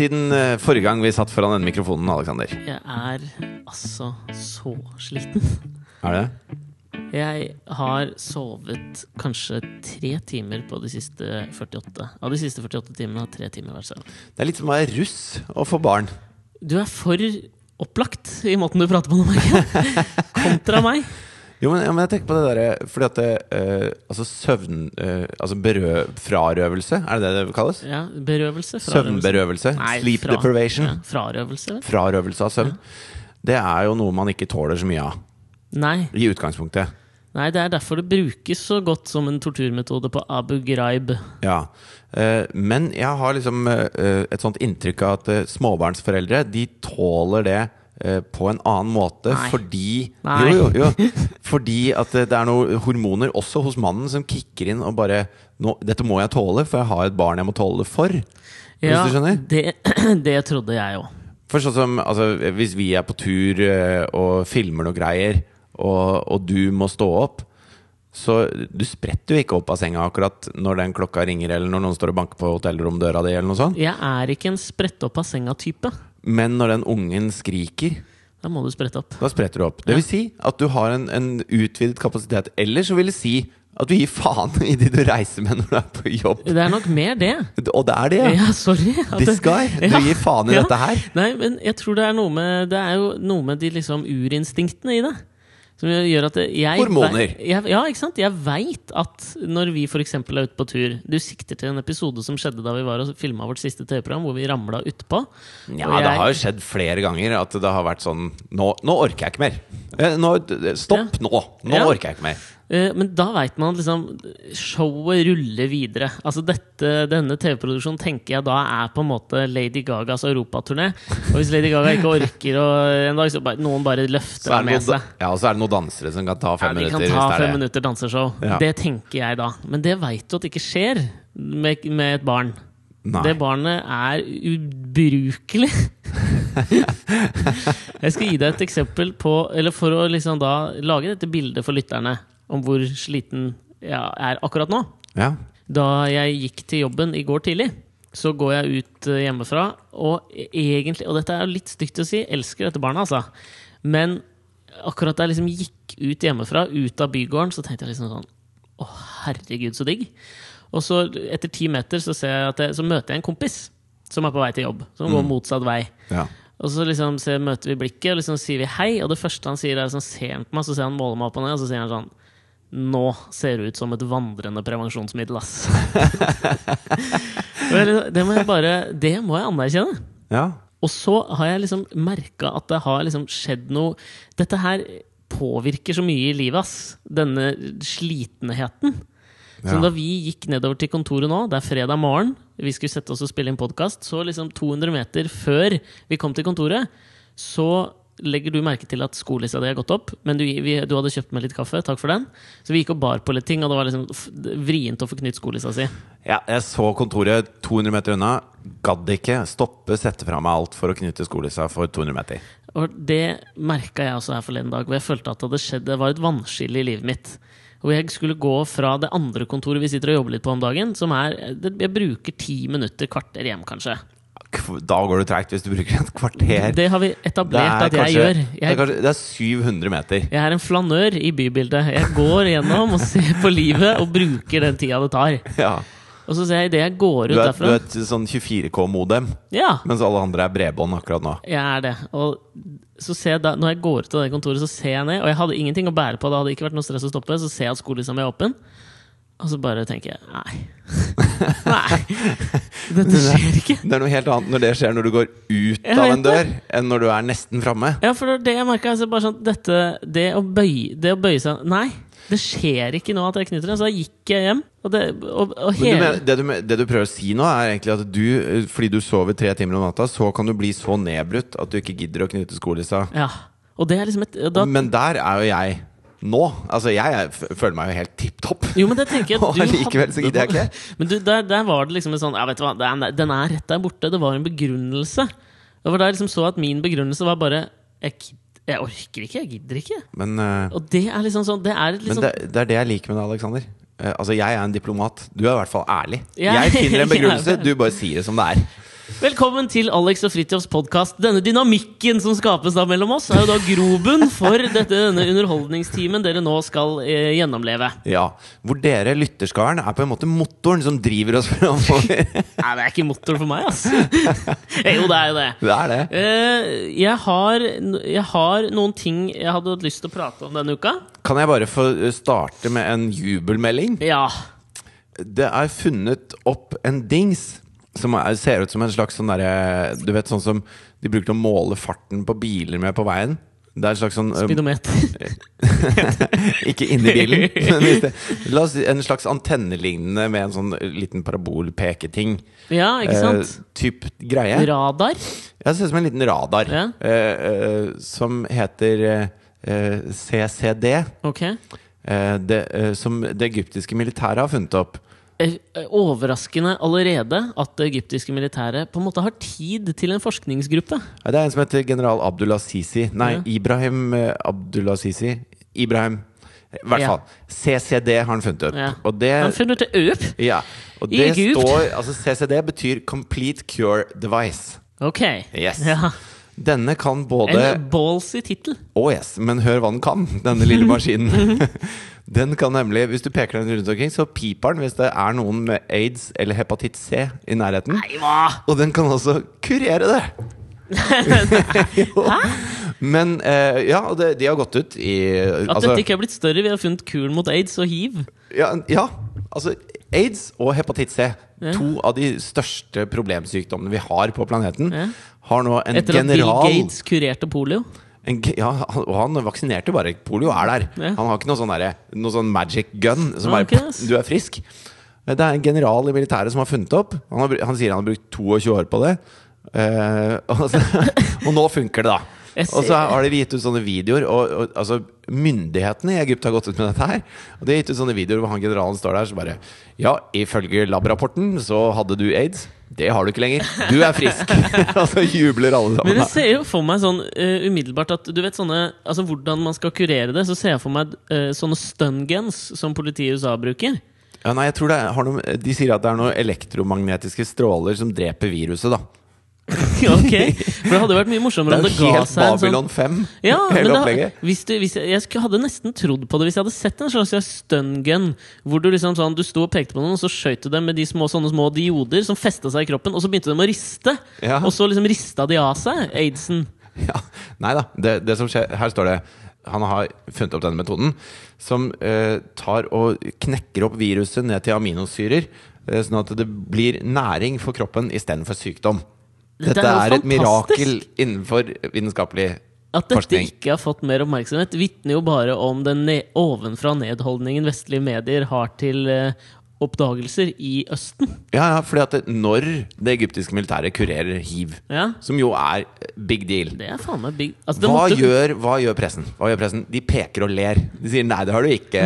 siden eh, forrige gang vi satt foran denne mikrofonen, Alexander? Jeg er altså så sliten. Er det? Jeg har sovet kanskje tre timer på de siste 48. Av de siste 48 timene har tre timer vært søvn. Det er litt som å være russ og få barn. Du er for opplagt i måten du prater på nå, Marke. Kontra meg. Jo, men, ja, men jeg tenker på det derre Fordi at det, eh, Altså søvn eh, Altså berø... Frarøvelse, er det det det kalles? Ja, berøvelse. frarøvelse. Søvnberøvelse. Nei, Sleep fra- deprivation. Ja, frarøvelse. vel? Frarøvelse av søvn. Det er jo noe man ikke tåler så mye av. Nei. I utgangspunktet. Nei, det er derfor det brukes så godt som en torturmetode på Abu Ghraib. Ja. Eh, men jeg har liksom eh, et sånt inntrykk av at eh, småbarnsforeldre De tåler det eh, på en annen måte Nei. fordi Nei. Jo, jo, jo. Fordi at det, er noen hormoner også hos mannen som kicker inn og bare nå, 'Dette må jeg tåle, for jeg har et barn jeg må tåle det for'. Ja, det, det trodde jeg òg. For sånn som altså, Hvis vi er på tur eh, og filmer noe greier, og, og du må stå opp så du spretter jo ikke opp av senga akkurat når den klokka ringer, eller når noen står og banker på hotellromdøra di, eller noe sånt. Jeg er ikke en sprette opp av senga-type. Men når den ungen skriker, Da må du sprette opp. da spretter du opp. Det vil si at du har en, en utvidet kapasitet. Eller så vil det si at du gir faen i de du reiser med når du er på jobb. Det er nok mer det. Og det er det, ja! Ja, sorry. This guy. Du Ja, gir faen i ja. dette her. Nei, men jeg tror det er noe med Det er jo noe med de liksom urinstinktene i det. Som gjør at jeg Hormoner. Jeg, ja, ikke sant? Jeg veit at når vi f.eks. er ute på tur Du sikter til en episode som skjedde da vi var og filma vårt siste TV-program, hvor vi ramla utpå. Ja, jeg, det har jo skjedd flere ganger at det har vært sånn Nå, nå orker jeg ikke mer. Eh, Nå, stopp nå! Nå Ja. orker jeg ikke mer. Eh, Men da veit man at liksom showet ruller videre. Altså dette, Denne TV-produksjonen tenker jeg da er på en måte Lady Gagas europaturné. Og hvis Lady Gaga ikke orker å en dag, så bare, noen bare løfter er henne med seg. ja, og så er det noen dansere som kan ta fem Ja, fem de kan minutter. ta fem minutter danseshow. Ja. Det tenker jeg da. Men det veit du at ikke skjer med, med et barn. Nei. Det barnet er ubrukelig. jeg skal gi deg et eksempel på Eller for å liksom da lage dette bildet for lytterne om hvor sliten jeg er akkurat nå. Ja. Da jeg gikk til jobben i går tidlig, så går jeg ut eh, hjemmefra, og e- egentlig Og dette er jo litt stygt å si, elsker dette barnet, altså. Men akkurat da jeg liksom gikk ut hjemmefra, ut av bygården, så tenkte jeg liksom sånn Å, herregud, så digg. Og så, etter ti meter, så, ser jeg jeg, så møter jeg en kompis som er på vei til jobb. Som går motsatt vei. ja. Og så liksom ser, møter vi blikket, og liksom sier vi hei. Og det første han sier, er sånn, ser han på meg, så ser han måler meg opp og ned, og så sier han sånn Nå ser ut som et vandrende prevensjonsmiddel, ass. Det må jeg bare Det må jeg anerkjenne. ja. Og så har jeg liksom merka at det har liksom skjedd noe Dette her påvirker så mye i livet, ass. Denne slitenheten. Så Ja. da vi gikk nedover til kontoret nå, det er fredag morgen, vi skulle sette oss og spille inn podkast, så liksom 200 meter før vi kom til kontoret, så legger du merke til at skolissa di har gått opp, men du, vi, du hadde kjøpt meg litt kaffe, takk for den. Så vi gikk og bar på litt ting, og det var liksom vrient å få knytt skolissa si. ja. Jeg så kontoret 200 meter unna. Gadd ikke stoppe, sette fra meg alt for å knytte skolissa for 200 meter. Og det merka jeg også her forleden dag, hvor jeg følte at det hadde skjedd Det var et vannskille i livet mitt. Hvor jeg skulle gå fra det andre kontoret vi sitter og jobber litt på om dagen, som er Jeg bruker ti minutter, kvarter hjem, kanskje. Da går det treigt hvis du bruker et kvarter. Det har vi etablert at jeg kanskje- gjør. det, er kanskje, det er 700 meter. jeg er en flanør i bybildet. Jeg går gjennom og ser på livet og bruker den tida det tar. Ja. Og så ser jeg idet jeg går Du ut derfra du er et sånn 24K-modem, Ja, mens alle andre er bredbånd akkurat nå. jeg er det. Og så ser jeg da, når jeg går ut av det kontoret, så ser jeg ned, og jeg hadde ingenting å bære på, det hadde ikke vært noe stress å stoppe, så ser jeg at skolelista mi er åpen. Og så bare tenker jeg nei. Nei. Dette skjer ikke. Det er noe helt annet når det skjer når du går ut av en dør, enn når du er nesten framme. Ja, for det var det jeg merka. Altså bare sånn, dette, det, å bøye, det å bøye seg Nei, det skjer ikke nå at jeg knytter den. Så da gikk jeg hjem. Og, det, og, og hele... du mener, det, du, det du prøver å si nå, er egentlig at du, fordi du sover tre timer om natta, så kan du bli så nedbrutt at du ikke gidder å knytte skolissa. Ja. Og det er liksom et da, Men der er jo jeg nå. Altså, jeg er, føler meg jo helt tipp topp. Jo, men det tenker jeg Og du allikevel så gidder jeg ikke. Men du, der, der var det liksom en sånn Ja, vet du hva, den er, den rett der borte. Det var en begrunnelse. Det var da jeg liksom så at min begrunnelse var bare Jeg, jeg orker ikke, jeg gidder ikke. Men, uh, Og det er liksom sånn Det er liksom, men det, det er det jeg liker med deg, Alexander. Uh, Altså, jeg er en diplomat. Du er i hvert fall ærlig. Jeg- Jeg finner en begrunnelse, du bare sier det som det er. Velkommen til Alex og Fridtjofs podkast. Denne dynamikken som skapes da mellom oss, er jo da grobunn for dette, denne underholdningstimen dere nå skal eh, gjennomleve. Ja, Hvor dere, lytterskaren, er på en måte motoren som driver oss framover. Nei, det er ikke motor for meg. Eh, jo, det er jo det. det er det. Eh, jeg, har, jeg har noen ting jeg hadde hatt lyst til å prate om denne uka. Kan jeg bare få eh, starte med en jubelmelding? Ja. Det er funnet opp en dings som er, ser ut som en slags sånn derre Du vet sånn som de bruker til å måle farten på biler med på veien? Det er en slags sånn um, Speedometer. Ikke inni bilen, men det, la oss si en slags antennelignende med en sånn liten parabolpeketing. Ja, ikke sant? Eh, typ greie. Radar. Ja, det ser ut som en liten radar Ja. eh, eh, som heter eh, CCD. Ok. Eh, det, eh, som det egyptiske militæret har funnet opp. Eh, eh, Overraskende allerede at det egyptiske militæret på en måte har tid til en forskningsgruppe. Ja, Det er en som heter general Abdullah Sisi. Nei, Ja. Ibrahim eh, Abdullah Sisi. Ibrahim. I hvert Ja. fall. CCD har han funnet opp. Ja. Og det, Han funnet det opp. ja, og I det Egypt. står Altså, CCD betyr Complete Cure Device. Ok. Yes. Ja. Denne kan både En ballsy tittel. Å yes, men hør hva den kan, denne lille maskinen. den kan nemlig, Hvis du peker den rundt omkring, så piper den hvis det er noen med aids eller hepatitt C i nærheten. Nei, hva? Og den kan også kurere det! Hæ? Men eh, ja, det, de har gått ut i At altså, dette ikke har blitt større. Vi har funnet kuren mot aids og hiv. ja, ja, altså aids og hepatitt C, Ja. to av de største problemsykdommene vi har på planeten, Ja. har nå en Etter at Bill Gates kurerte polio. En, ja, han, og han vaksinerte bare. Polio er der. Ja. Han har ikke noe sånn, der, noe sånn magic gun som bare ass. Du er frisk. Det er en general i militæret som har funnet opp. Han, har, han sier han har brukt 22 år på det. Uh, og, så, og nå funker det, da. Og så har de gitt ut sånne videoer. Og, og altså Myndighetene i Egypt har gått ut med dette her. Og de har gitt ut sånne videoer hvor han generalen står der så bare Ja, ifølge labrapporten så hadde du aids. Det har du ikke lenger. Du er frisk! og så jubler alle sammen. Men jeg ser jo for meg sånn uh, umiddelbart at du vet sånne Altså hvordan man skal kurere det, så ser jeg for meg uh, sånne stun guns som politiet i USA bruker. Ja, nei, jeg tror det har noe, De sier at det er noen elektromagnetiske stråler som dreper viruset. da ok, For det hadde vært mye morsommere om Det det er ga helt seg en sånn Babylon 5, Ja, men hele da, opplegget. hvis du, hvis jeg, jeg hadde nesten trodd på det hvis jeg hadde sett en slags stun gun. Hvor du liksom sånn, du sto og pekte på noen, og så skjøt du dem med de små, sånne små dioder som festa seg i kroppen, og så begynte de å riste. Ja. Og så liksom rista de av seg aidsen. Ja, Nei da. Det, det som skjer Her står det han har funnet opp denne metoden som eh, tar og knekker opp viruset ned til aminosyrer, eh, sånn at det blir næring for kroppen istedenfor sykdom. Dette Dette, er er, et mirakel innenfor vitenskapelig At dette forskning. ikke har fått mer oppmerksomhet, vitner jo bare om den ne ovenfra nedholdningen vestlige medier har til eh, oppdagelser i Østen. Ja, ja, fordi at det, når det egyptiske militæret kurerer hiv, Ja, som jo er big deal det er faen meg big altså, hva, måtte- gjør, hva gjør pressen? Hva gjør pressen? De peker og ler. De sier 'nei, det har du ikke'.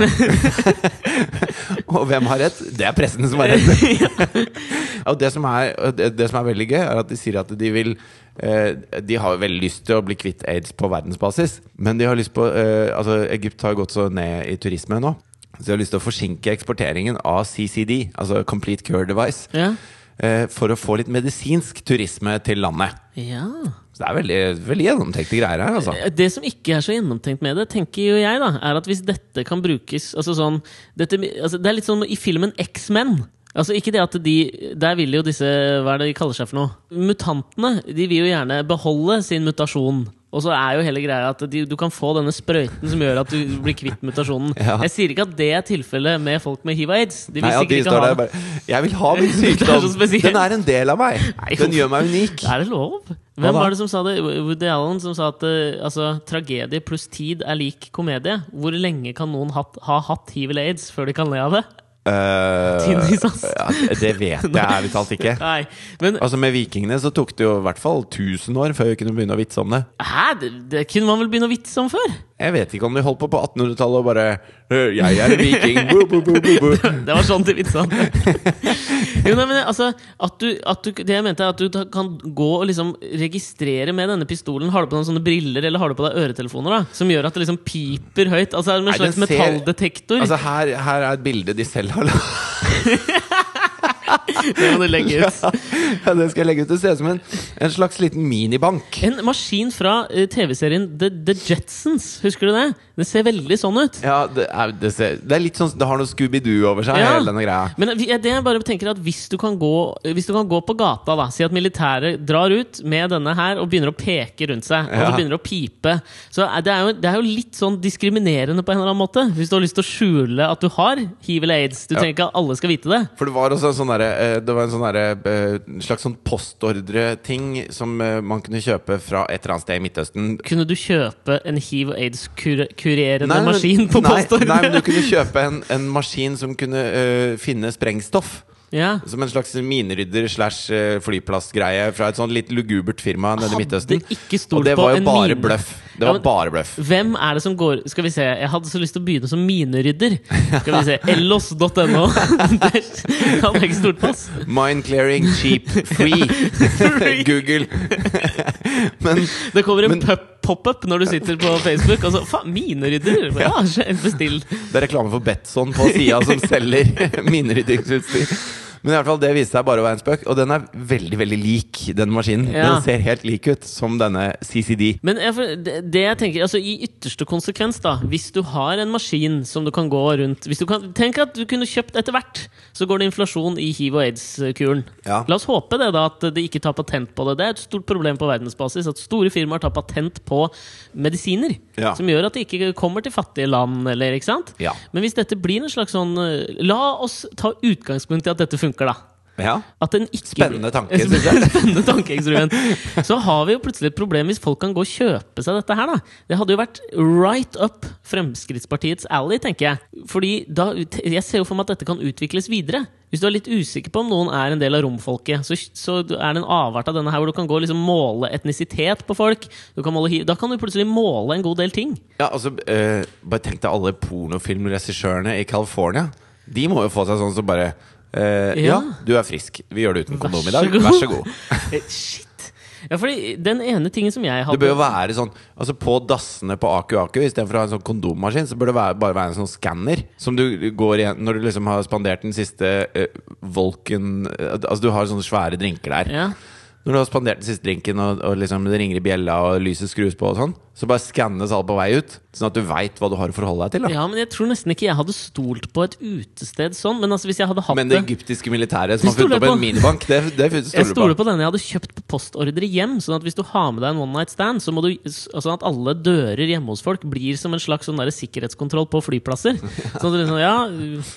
og hvem har rett? Det er pressen som har rett. og det som, er, det, det som er veldig gøy, er at de sier at de vil eh, De har veldig lyst til å bli kvitt aids på verdensbasis, men de har lyst på eh, Altså, Egypt har gått så ned i turisme nå. Så de har lyst til å forsinke eksporteringen av CCD, altså Complete Cure Device, Ja. eh, for å få litt medisinsk turisme til landet. ja. Så det er veldig, veldig gjennomtenkte greier her, altså. Det som ikke er så gjennomtenkt med det, tenker jo jeg, da, er at hvis dette kan brukes altså sånn, dette, altså Det er litt sånn i filmen X-Men. Altså ikke det at de Der vil jo disse Hva er det de kaller seg for noe? Mutantene. De vil jo gjerne beholde sin mutasjon. Og så er jo hele greia at de, du kan få denne sprøyten som gjør at du blir kvitt mutasjonen. Ja. Jeg sier ikke at det er tilfellet med folk med hiv og aids. De vil Nei, at de ikke ha der bare Jeg vil ha min sykdom! er! Den er en del av meg! Nei, Den gjør meg unik! Er det lov? Hvem var det som sa det? Woody Allen som sa at eh, altså, tragedie pluss tid er lik komedie. Hvor lenge kan noen hatt, ha hatt hiv eller aids før de kan le av det? Ass. ja, det vet jeg ærlig talt ikke. Nei, men Altså Med vikingene så tok det jo i hvert fall 1000 år før vi kunne begynne å vitse om det. hæ? Det, det kunne man vel begynne å vitse om før? Jeg vet ikke om de holdt på på 1800-tallet og bare «Øh, 'Jeg er viking'. Bu, bu, bu. Det var sånn til vitsene. jo, nei, men altså, at du, at du, det jeg mente, er at du kan gå og liksom registrere med denne pistolen. Har du på noen sånne briller eller har du på deg øretelefoner da som gjør at det liksom piper høyt? Altså en slags nei, ser- metalldetektor? Altså, her, her er et bilde de selv har laget. det må du legge ut. Ja, det skal jeg legge ut. Det ser ut som en, en slags liten minibank. En maskin fra eh, TV-serien The, The Jetsons. Husker du det? Den ser veldig sånn ut. Ja, det er, det ser, det er litt sånn Det har noe Scooby-Doo over seg, Ja. hele denne greia. Men det jeg bare tenker at hvis du kan gå Hvis du kan gå på gata, da si at militæret drar ut med denne her og begynner å peke rundt seg, og Ja. så begynner å pipe Så det, er jo, det er jo litt sånn diskriminerende på en eller annen måte. Hvis du har lyst til å skjule at du har hiv eller aids. Du Ja. trenger ikke at alle skal vite det. For det var også en sånn der, eh, Det var en sånn der, eh, slags sånn postordreting som eh, man kunne kjøpe fra et eller annet sted i Midtøsten. Kunne du kjøpe en hiv og aids-kurerende Nei, men- maskin på postordre? Nei, men du kunne kjøpe en, en maskin som kunne eh, finne sprengstoff. ja. Som en slags minerydder slash eh, flyplassgreie fra et sånn litt lugubert firma nede i Midtøsten. Og det var jo bare bløff. Det Ja, men- bare bløff. Hvem er det som går Skal vi se, jeg hadde så lyst til å begynne som minerydder. Skal vi se, ellos.no. Det kan jeg ikke stort på. Mind clearing, cheap, free. Google. Men Det kommer en Men- pop- pop-up når du sitter på Facebook, og så faen, minerydder! Ja, bestill. det er reklame for Betson på sida som selger mineryddingsutstyr. Men i hvert fall, det viste seg bare å være en spøk, og den er veldig veldig lik den maskinen. Ja. Den ser helt lik ut som denne CCD. Men jeg, det, jeg tenker, altså i ytterste konsekvens, da Hvis du har en maskin som du kan gå rundt hvis du kan, Tenk at du kunne kjøpt etter hvert, så går det inflasjon i hiv- og aids-kuren. Ja. La oss håpe det da at de ikke tar patent på det. Det er et stort problem på verdensbasis at store firmaer tar patent på medisiner. Ja. Som gjør at de ikke kommer til fattige land, eller ikke sant? Men hvis dette blir en slags sånn eh, La oss ta utgangspunkt i at dette funker, da. Ja. Ikke Spennende tanke, jeg. Spennende tankeeksperiment. Så har vi jo plutselig et problem hvis folk kan gå og kjøpe seg dette her, da. Det hadde jo vært right up Fremskrittspartiets alley, tenker jeg. Fordi da, jeg ser jo for meg at dette kan utvikles videre. Hvis du er litt usikker på om noen er en del av romfolket, så, så er det en avart av denne her hvor du kan gå og liksom måle etnisitet på folk. Kan måle, da kan du plutselig måle en god del ting. Ja, altså eh, Bare tenk deg alle pornofilmregissørene i California. De må jo få seg sånn som bare eh, ja. Ja. du er frisk. Vi gjør det uten kondom i dag. Vær så god. Eh, Shit! Ja, fordi den ene tingen som jeg hadde Det bør jo være sånn Altså På dassene på Aku Aku istedenfor å ha en sånn kondommaskin, så bør det være, bare være en sånn skanner som du går igjen når du liksom har spandert den siste uh, Volken Altså du har sånne svære drinker der. ja. Når du har spandert den siste drinken, og, og liksom det ringer i bjella, og lyset skrus på, og sånn, så bare skannes alt på vei ut. Sånn at du veit hva du har å forholde deg til. da Ja, men jeg tror nesten ikke jeg hadde stolt på et utested sånn. Men altså, hvis jeg hadde hatt Men det egyptiske militæret som har funnet opp jeg en minibank, det, det Jeg stoler du stoler på. på denne jeg hadde kjøpt på postordre hjem. Sånn at hvis du har med deg en one night stand, så må du Sånn at alle dører hjemme hos folk blir som en slags sånn sikkerhetskontroll på flyplasser. Sånn at du sånn, ja,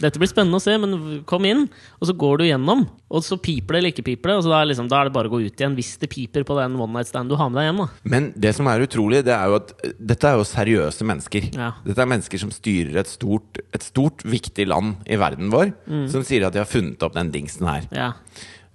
dette blir spennende å se, men kom inn. Og så går du gjennom, og så piper det eller ikke piper det. Og så da er, liksom, da er det bare å gå ut igjen hvis det piper på den one night stand du har med deg hjem. da Men det som er utrolig, det er jo at eh, dette er jo seriøse mennesker. Ja. Dette er mennesker som styrer et stort, et stort viktig land i verden vår, Mm. som sier at de har funnet opp den dingsen her. Ja.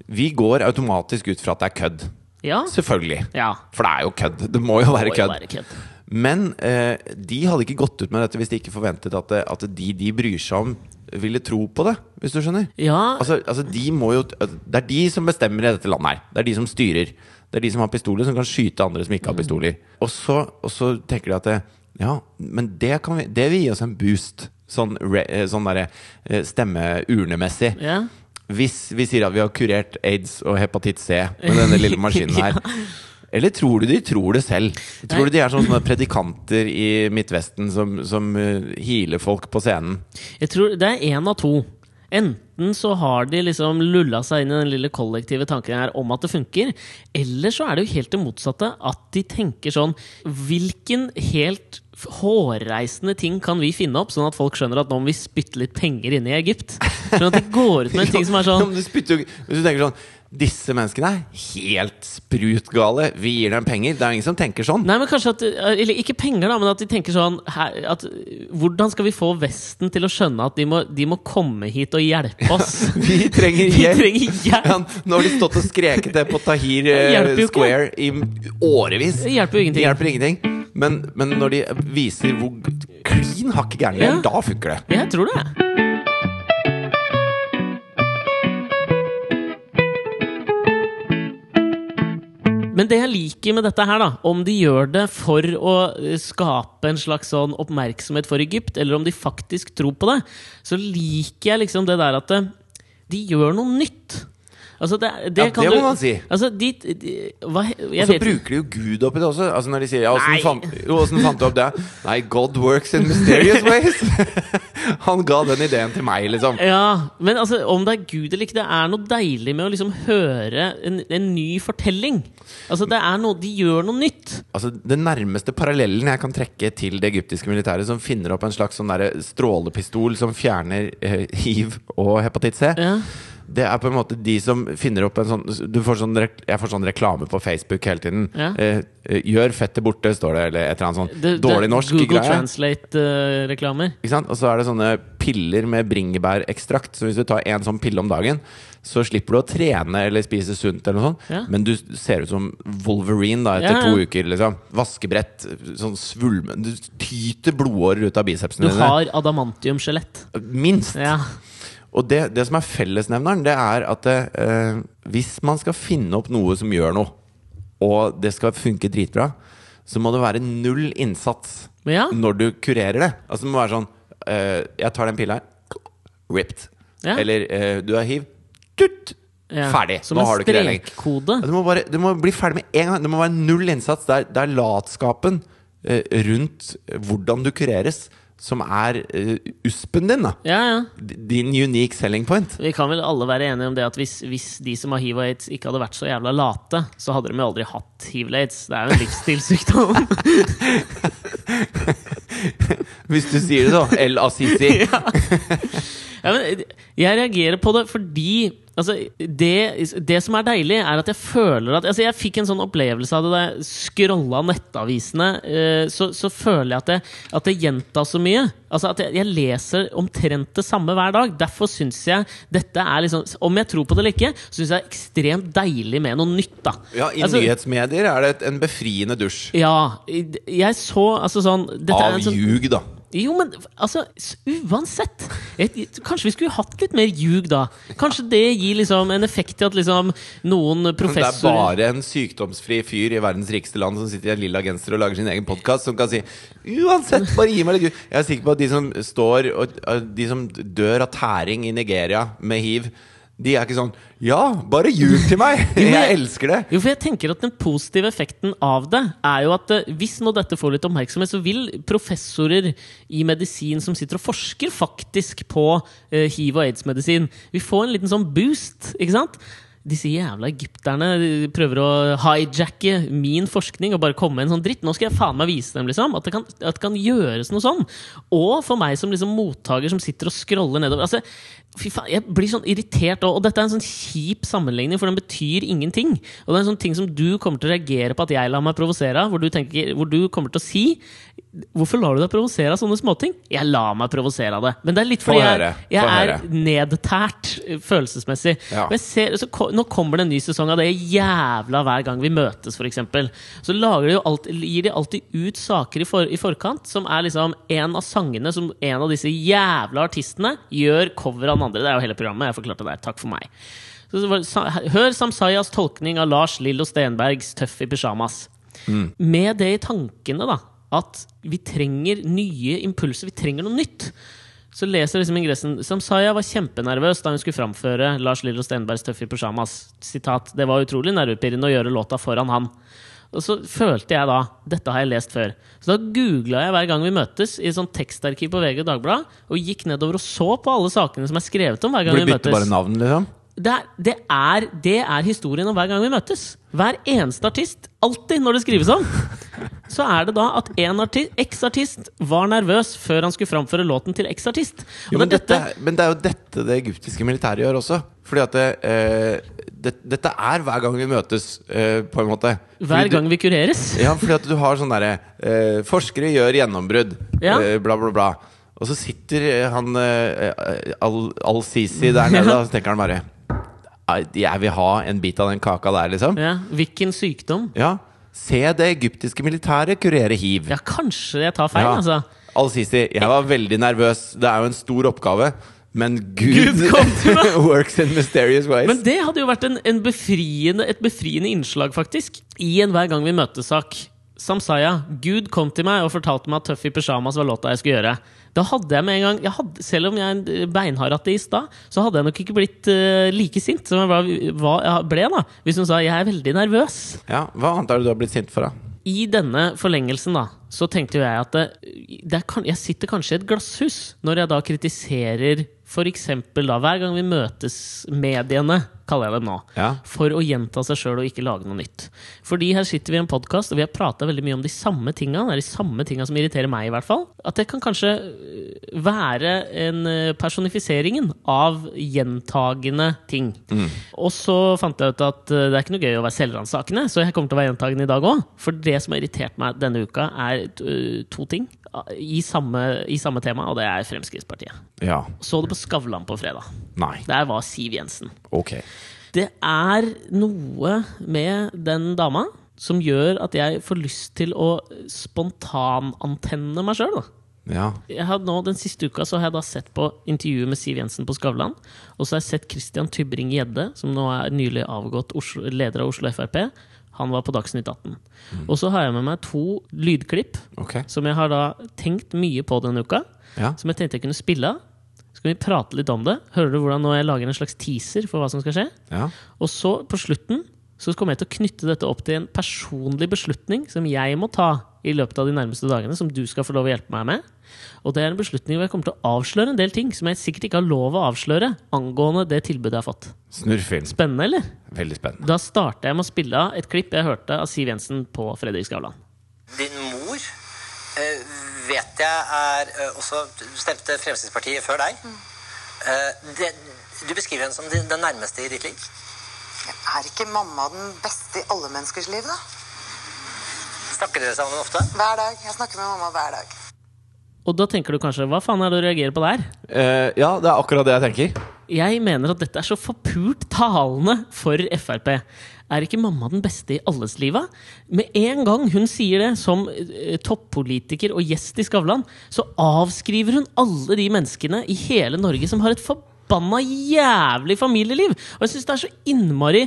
Vi går automatisk ut fra at det er kødd. Ja. Selvfølgelig. ja. For det er jo kødd. Det må jo være kødd. kødd. Men eh, de hadde ikke gått ut med dette hvis de ikke forventet at, det, at de de bryr seg om, ville tro på det. Hvis du skjønner? Ja, Altså, altså de må jo Det er de som bestemmer i dette landet her. Det er de som styrer. Det er de som har pistoler, som kan skyte andre som ikke har pistoler. Og så, og så tenker de at det, Ja, men det, kan vi, det vil gi oss en boost. Sånn, eh, sånn derre eh, stemmeurnemessig. ja. Hvis vi sier at vi har kurert aids og hepatitt C med denne lille maskinen her. Eller tror du de tror det selv? Tror Nei. du de er sånne predikanter i Midtvesten som, som healer folk på scenen? Jeg tror det er én av to. Enten så har de liksom lulla seg inn i den lille kollektive tanken her om at det funker, eller så er det jo helt det motsatte. At de tenker sånn Hvilken helt hårreisende ting kan vi finne opp, sånn at folk skjønner at nå må vi spytte litt penger inn i Egypt? Sånn at de går ut med en ting som er sånn men du spytter Hvis du tenker sånn Disse menneskene er helt sprutgale. Vi gir dem penger. Det er ingen som tenker sånn. Nei, men kanskje at Eller ikke penger, da, men at de tenker sånn her, at, Hvordan skal vi få Vesten til å skjønne at de må, de må komme hit og hjelpe oss? Vi trenger Vi hjelp. trenger hjelp! Ja, nå har de stått og skreket det på Tahir eh. Square i årevis. Det hjelper jo ingenting. Det hjelper ingenting. Men, men når de viser hvor klin hakket gæren de er, Ja. da funker det. Jeg tror det. Men det jeg liker med dette her, da, om de gjør det for å eh, skape en slags sånn oppmerksomhet for Egypt, eller om de faktisk tror på det, så liker jeg liksom det der at eh, de gjør noe nytt. Altså det, det, Ja, kan det du, må man si. Altså, de, de hva, Og så bruker de jo Gud oppi det også. Altså når de sier ja, åssen fant, fant du opp det? Nei, God works in mysterious ways. Han ga den ideen til meg, liksom. Ja, men altså, om det er Gud eller ikke, det er noe deilig med å liksom høre en, en ny fortelling. Altså, det er noe, De gjør noe nytt. Altså, Den nærmeste parallellen jeg kan trekke til det egyptiske militæret, som finner opp en slags sånn strålepistol som fjerner eh, hiv og hepatitt C, Ja. Det er på en måte de som finner opp en sånn, du får sånn Jeg får sånn reklame på Facebook hele tiden. Ja. Eh, eh, 'Gjør fettet borte', står det, eller et eller annet sånt. Det- det- Dårlig norsk Google. Translate-reklamer. Sant? Og så er det sånne piller med bringebærekstrakt. Så hvis du tar en sånn pille om dagen, så slipper du å trene eller spise sunt, eller noe sånt. Ja. Men du ser ut som Wolverine da, etter Ja, ja. to uker. liksom Vaskebrett, sånn svulme Du tyter blodårer ut av bicepsene Du har adamantium-skjelett. Minst! Og det, det som er fellesnevneren, det er at eh, hvis man skal finne opp noe som gjør noe, og det skal funke dritbra, så må det være null innsats ja. når du kurerer det. Altså Det må være sånn eh, Jeg tar den pilla her. Ripped. Ja. Eller eh, du har hiv. Tutt! ja. Ferdig. Som Nå har du ikke det lenger. Du må, bare, du må bli ferdig med en gang. Det må være null innsats. Det er, det er latskapen eh, rundt hvordan du kureres, som er eh, uspen din. da Ja, ja. Din unique selling point. Vi kan vel alle være enige om det at hvis, hvis de som har hiv og aids, ikke hadde vært så jævla late, så hadde de jo aldri hatt hiv og aids. Det er jo en livsstilssykdom. Hvis du sier det, så. El Assisi. Ja, men jeg reagerer på det fordi altså, det, det som er deilig, er at jeg føler at altså, Jeg fikk en sånn opplevelse av det da jeg scrolla nettavisene. eh, så, så føler jeg at det, at det gjentas så mye. Altså At jeg, jeg leser omtrent det samme hver dag. Derfor syns jeg dette er liksom Om jeg tror på det eller ikke, syns jeg det er ekstremt deilig med noe nytt. da Ja, I Altså, nyhetsmedier er det et- en befriende dusj. Ja, jeg så altså sånn Av en sånn, ljug, da. Jo, men altså, uansett jeg, Kanskje vi skulle hatt litt mer ljug, da? Kanskje det gir liksom en effekt til at liksom noen professorer det er bare en sykdomsfri fyr i verdens rikeste land som sitter i en lilla genser og lager sin egen podkast, som kan si Uansett, bare gi meg litt ljug. Jeg er sikker på at de som står og De som dør av tæring i Nigeria med hiv, de er ikke sånn Ja, bare ljug til meg! Jeg elsker det! Jo, for jeg tenker at Den positive effekten av det er jo at eh, hvis nå dette får litt oppmerksomhet, så vil professorer i medisin som sitter og forsker faktisk på eh, hiv- og aids-medisin, vi får en liten sånn boost. ikke sant? Disse jævla egypterne prøver å hijacke min forskning og bare komme med en sånn dritt. Nå skal jeg faen meg vise dem liksom at det kan, at det kan gjøres noe sånn. Og for meg som liksom mottaker som sitter og scroller nedover. Altså, Fy faen, Jeg blir sånn irritert, og, dette er en sånn kjip sammenligning, for den betyr ingenting. Og det er en sånn ting som du kommer til å reagere på at jeg lar meg provosere av, hvor, du tenker- hvor du kommer til å si Hvorfor lar du deg provosere av sånne småting? Jeg lar meg provosere av det. Men det er litt fordi jeg, jeg er nedtært eh, følelsesmessig. Ja. Og jeg ser, så nå kommer det en ny sesong av det jævla hver gang vi møtes, f.eks. Så de alltid, gir de alltid ut saker i, for, i forkant som er liksom en av sangene som en av disse jævla artistene gjør cover av den andre. Det er jo hele programmet. Jeg forklarte det. Takk for meg. Så hør Samsayas tolkning av Lars Lillo Stenbergs 'Tøff i pysjamas'. Med det i tankene, da, at vi trenger nye impulser. Vi trenger noe nytt. Så leser liksom ingressen Samsaya var kjempenervøs da hun skulle framføre Lars Lillo Stenbergs 'Tøff i pysjamas'. Sitat, Det var utrolig nervepirrende å gjøre låta foran han. Og så følte jeg da Dette har jeg lest før. Så da googla jeg hver gang vi møtes i et sånt tekstarkiv på VG og Dagbladet, og gikk nedover og så på alle sakene som er skrevet om hver gang Blir vi møtes bare navn, liksom? Det er, det, er, det er historien om hver gang vi møtes. Hver eneste artist. Alltid når det skrives om. Så er det da at en arti- X-artist var nervøs før han skulle framføre låten til eks-artist. Men, det dette, men det er jo dette det egyptiske militæret gjør også. Fordi at det, eh, det, Dette er hver gang vi møtes, eh, på en måte. Hver gang vi kureres. Ja, fordi at du har sånn derre eh, Forskere gjør gjennombrudd. Ja. Eh, bla, bla, bla. Og så sitter han eh, Al- Al-Sisi der nede, og så tenker han bare «Ai, Jeg vil ha en bit av den kaka der, liksom. Ja, Hvilken sykdom? Ja. Se det egyptiske militæret kurere hiv. Ja, kanskje jeg tar feil, Ja. altså. Al-Sisi, jeg var veldig nervøs. Det er jo en stor oppgave. Men Gud, Gud works in mysterious ways. Men det hadde jo vært en, en befriende, et befriende innslag, faktisk. I en Hver gang vi møtes-sak. Samsaya, Gud kom til meg og fortalte meg at Tøff i pysjamas var låta jeg skulle gjøre. Da hadde jeg med en gang hadde, Selv om jeg er beinhard ateist da, så hadde jeg nok ikke blitt uh, like sint som jeg ble da hvis hun sa 'jeg er veldig nervøs'. ja, hva annet er det du har blitt sint for, da? I denne forlengelsen da så tenkte jo jeg at det, det er, jeg sitter kanskje i et glasshus når jeg da kritiserer f.eks. da hver gang vi møtes mediene, kaller jeg dem nå, Ja. for å gjenta seg sjøl og ikke lage noe nytt. Fordi her sitter vi i en podkast og vi har prata veldig mye om de samme tinga. Det er de samme tinga som irriterer meg, i hvert fall. At det kan kanskje øh, være en øh, personifiseringen av gjentagende ting. Og så fant jeg ut at øh, det er ikke noe gøy å være selvransakende, så jeg kommer til å være gjentagende i dag òg. For det som har irritert meg denne uka, er to ting i samme, i samme tema, og det er Fremskrittspartiet. Ja. Så det på Skavlan på fredag. Nei. Der var Siv Jensen. Ok. Det er noe med den dama som gjør at jeg får lyst til å spontanantenne meg sjøl. Ja. Nå, Den siste uka så har jeg da sett på intervjuet med Siv Jensen på Skavlan. Og så har jeg sett Christian Tybring-Gjedde, som nå er nylig avgått Oslo, leder av Oslo Frp. Han var på Dagsnytt 18. Og så har jeg med meg to lydklipp okay. som jeg har da tenkt mye på denne uka. Ja. Som jeg tenkte jeg kunne spille av. Så kan vi prate litt om det. Hører du hvordan jeg lager en slags teaser for hva som skal skje? ja. Og så, på slutten, så kommer jeg til å knytte dette opp til en personlig beslutning som jeg må ta i løpet av de nærmeste dagene, som du skal få lov å hjelpe meg med. Og det er en beslutning hvor jeg kommer til å avsløre en del ting som jeg sikkert ikke har lov å avsløre angående det tilbudet jeg har fått. Snurrfilm. Spennende, eller? Veldig spennende. Da starter jeg med å spille av et klipp jeg hørte av Siv Jensen på Fredrik Skavlan. Din mor eh, vet jeg er eh, også stemte Fremskrittspartiet før deg. Eh, det, du beskriver henne som din, den nærmeste i ditt liv. Er ikke mamma den beste i alle menneskers liv, da? Snakker dere sammen ofte? Hver dag. Jeg snakker med mamma hver dag. Og da tenker du kanskje hva faen er det du reagerer på der? Eh, ja, det er akkurat det jeg tenker. Jeg mener at dette er så forpult talende for Frp. Er ikke mamma den beste i alles liva? Med en gang hun sier det, som eh, toppolitiker og gjest i Skavlan, så avskriver hun alle de menneskene i hele Norge som har et forbanna jævlig familieliv! Og jeg syns det er så innmari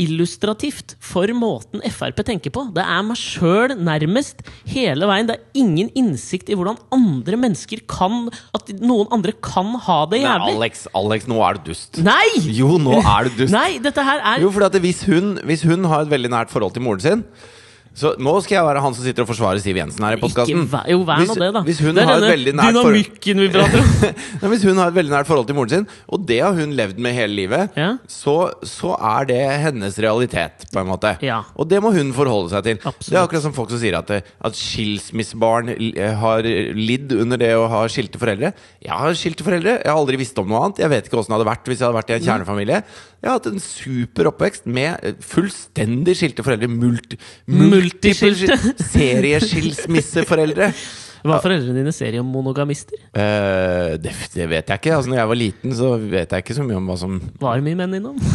illustrativt for måten Frp tenker på. Det er meg sjøl nærmest hele veien. Det er ingen innsikt i hvordan andre mennesker kan At noen andre kan ha det jævlig. jævlig. Alex, Alex, nå er du dust. Nei! Jo, nå er du dust. Nei, dette her er Jo, for hvis hvis hun har et veldig nært forhold til moren sin Så nå skal jeg være han som sitter og forsvarer Siv Jensen her i podkasten. Jo, vær nå det, da. Hvis hun det er har et denne veldig nært forhold dynamikken vi prater om. Hvis hun har et veldig nært forhold til moren sin, og det har hun levd med hele livet, Ja. så, så er det hennes realitet, på en måte. Ja. Og det må hun forholde seg til. Absolutt. Det er akkurat som folk som sier at, eh, at skilsmissebarn eh, har lidd under det å ha skilte foreldre. Jeg har skilte foreldre. Jeg har aldri visst om noe annet. Jeg vet ikke åssen det hadde vært hvis jeg hadde vært i en kjernefamilie. Jeg har hatt en super oppvekst med eh, fullstendig skilte foreldre. Multi, Multiskilte. Serieskilsmisseforeldre. Var foreldrene dine seriemonogamister? Uh, det, det vet jeg ikke. Altså, når jeg var liten, så vet jeg ikke så mye om hva som Var det mye menn innom?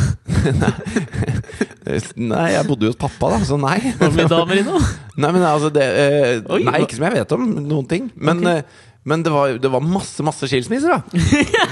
Nei, jeg bodde jo hos pappa, da, så nei. Var det mye damer innom? Nei, men altså det, uh, Oi, Nei, ikke som jeg vet om noen ting. Men, okay. eh, men det, var, det var masse masse skilsmisser, da.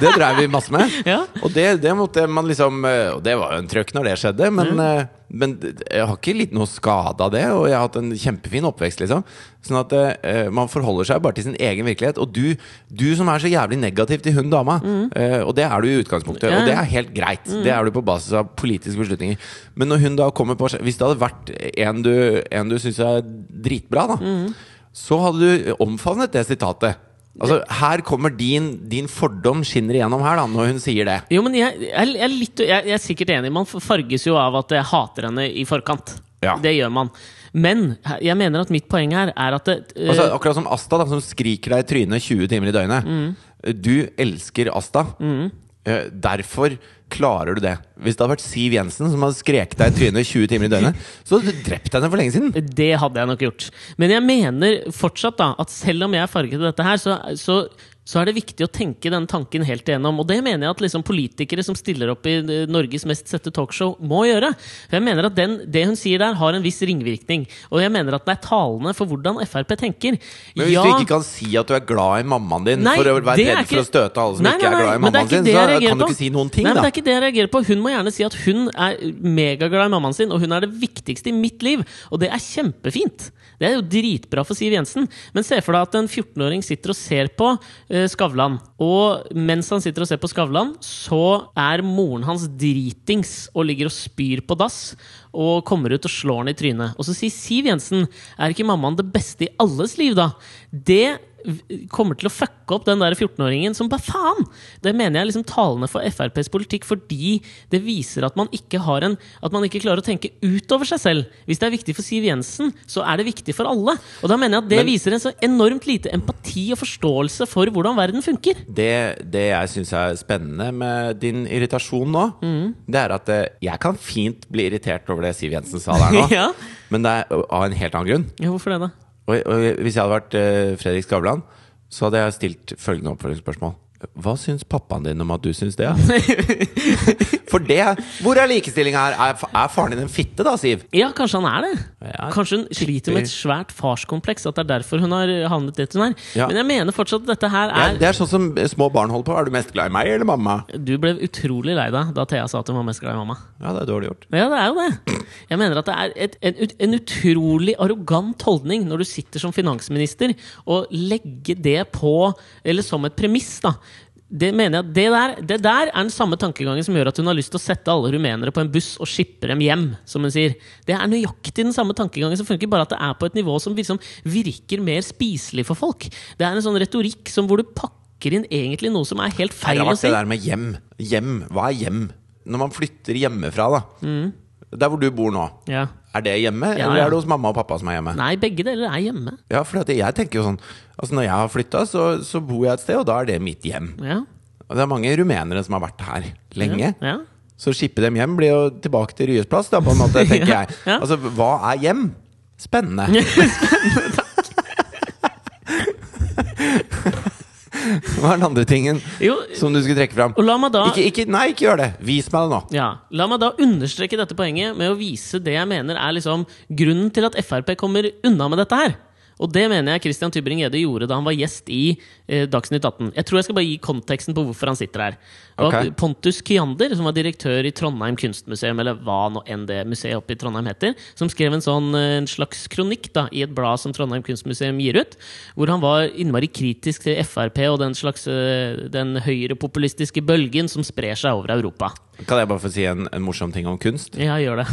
Det drev vi masse med. Ja. Og det, det måtte man liksom eh, Og det var jo en trøkk når det skjedde, men, mm. men jeg har ikke litt noe skade av det. Og jeg har hatt en kjempefin oppvekst, liksom. Sånn at eh, man forholder seg bare til sin egen virkelighet. Og du, du som er så jævlig negativ til hun dama, eh, og det er du i utgangspunktet, Mm. Ja, og det er helt greit. Det er du på basis av politiske beslutninger. Men når hun da kommer på Hvis det hadde vært en du, en du syns er dritbra, da, Mm. så hadde du omfavnet det sitatet. Altså, her kommer din, din fordom skinner igjennom her, da, når hun sier det. Jo, men jeg, jeg, jeg, er litt, jeg, jeg er sikkert enig. Man farges jo av at jeg hater henne i forkant. Ja. Det gjør man. Men jeg mener at mitt poeng her er at det, uh, Altså, akkurat som Asta, da, som skriker deg i trynet 20 timer i døgnet. Mm. Du elsker Asta. Eh, Derfor klarer du det. Hvis det hadde vært Siv Jensen som hadde skreket deg i trynet 20 timer i døgnet, så hadde du drept henne for lenge siden. Det hadde jeg nok gjort. Men jeg mener fortsatt da at selv om jeg er farget av dette her, så, så, så er det viktig å tenke den tanken helt igjennom. Og det mener jeg at liksom politikere som stiller opp i eh, Norges mest sette talkshow, må gjøre. For jeg mener at den, Det hun sier der, har en viss ringvirkning. Og jeg mener at det er talende for hvordan Frp tenker. Men hvis Ja, du ikke kan si at du er glad i mammaen din Nei, for å være redd ikke, for å støte alle som Nei, ikke nei, er glad i mammaen din, sin, så kan du ikke si noen ting, Nei, men da. det er ikke det jeg reagerer på. Hun må gjerne si at hun er megaglad i mammaen sin, og hun er det viktigste i mitt liv. Og det er kjempefint. Det er jo dritbra for Siv Jensen. Men se for deg at en 14-åring sitter og ser på eh, Skavlan. Og mens han sitter og ser på Skavlan, så er moren hans dritings og ligger og spyr på dass. Og kommer ut og slår han i trynet. Og så sier Siv Jensen Er ikke mammaen det beste i alles liv, da? Det kommer til å fucke opp den der 14-åringen som bare faen! Det mener jeg er liksom talende for FrPs politikk, fordi det viser at man ikke har en At man ikke klarer å tenke utover seg selv. Hvis det er viktig for Siv Jensen, så er det viktig for alle. Og da mener jeg at det Men- viser en så enormt lite empati og forståelse for hvordan verden funker. Det, det jeg syns er spennende med din irritasjon nå, Mm. det er at eh, jeg kan fint bli irritert over det Siv Jensen sa der nå, Ja. men det er av en helt annen grunn. ja, hvorfor det, da? Og, og hvis jeg hadde vært eh, Fredrik Skavlan, så hadde jeg stilt følgende oppfølgingsspørsmål. Hva syns pappaen din om at du syns det? For det Hvor er likestillinga her? Er, er faren din en fitte, da, Siv? Ja, kanskje han er det. Ja, kanskje hun sliter med et svært farskompleks. At det er derfor hun har havnet dit hun er. Ja. Men jeg mener fortsatt at dette her Ja, er det er sånn som små barn holder på. Er du mest glad i meg eller mamma? Du ble utrolig lei deg da Thea sa at hun var mest glad i mamma. Ja, det er dårlig gjort. Ja, det er jo det. Jeg mener at det er et, en, en utrolig arrogant holdning når du sitter som finansminister, og legge det på Eller som et premiss, da. Det mener jeg det der, det der er den samme tankegangen som gjør at hun har lyst til å sette alle rumenere på en buss og skippe dem hjem, som hun sier. Det er nøyaktig den samme tankegangen som funker, bare at det er på et nivå som liksom virker mer spiselig for folk. Det er en sånn retorikk som hvor du pakker inn egentlig noe som er helt feil å si. det der med hjem. Hjem. Hva er hjem? Når man flytter hjemmefra, da. Der hvor du bor nå. Ja. Er det hjemme, Ja, eller ja. er det hos mamma og pappa som er hjemme? Nei, begge deler er hjemme. Ja, for jeg tenker jo sånn Altså Når jeg har flytta, så, så bor jeg et sted, og da er det mitt hjem. Ja. Og det er mange rumenere som har vært her lenge. Ja. Så å skippe dem hjem blir jo tilbake til Ryes plass, da, på en måte, tenker jeg. Altså, hva er hjem? Spennende. Spennende. Hva er den andre tingen Jo, som du skulle trekke fram? da Ikke, ikke, nei, ikke gjør det! Vis meg det nå. Ja, La meg da understreke dette poenget med å vise det jeg mener er liksom grunnen til at Frp kommer unna med dette her. Og det mener jeg Christian Tybring-Gjedde gjorde da han var gjest i eh, Dagsnytt 18. Jeg tror jeg skal bare gi konteksten på hvorfor han sitter her. Var Pontus Kiander, som var direktør i Trondheim kunstmuseum, eller hva nå enn det museet oppe i Trondheim heter, som skrev en sånn eh, en slags kronikk da, i et blad som Trondheim kunstmuseum gir ut, hvor han var innmari kritisk til Frp og den slags eh, den høyrepopulistiske bølgen som sprer seg over Europa. Kan jeg bare få si en, en morsom ting om kunst? Ja, gjør det.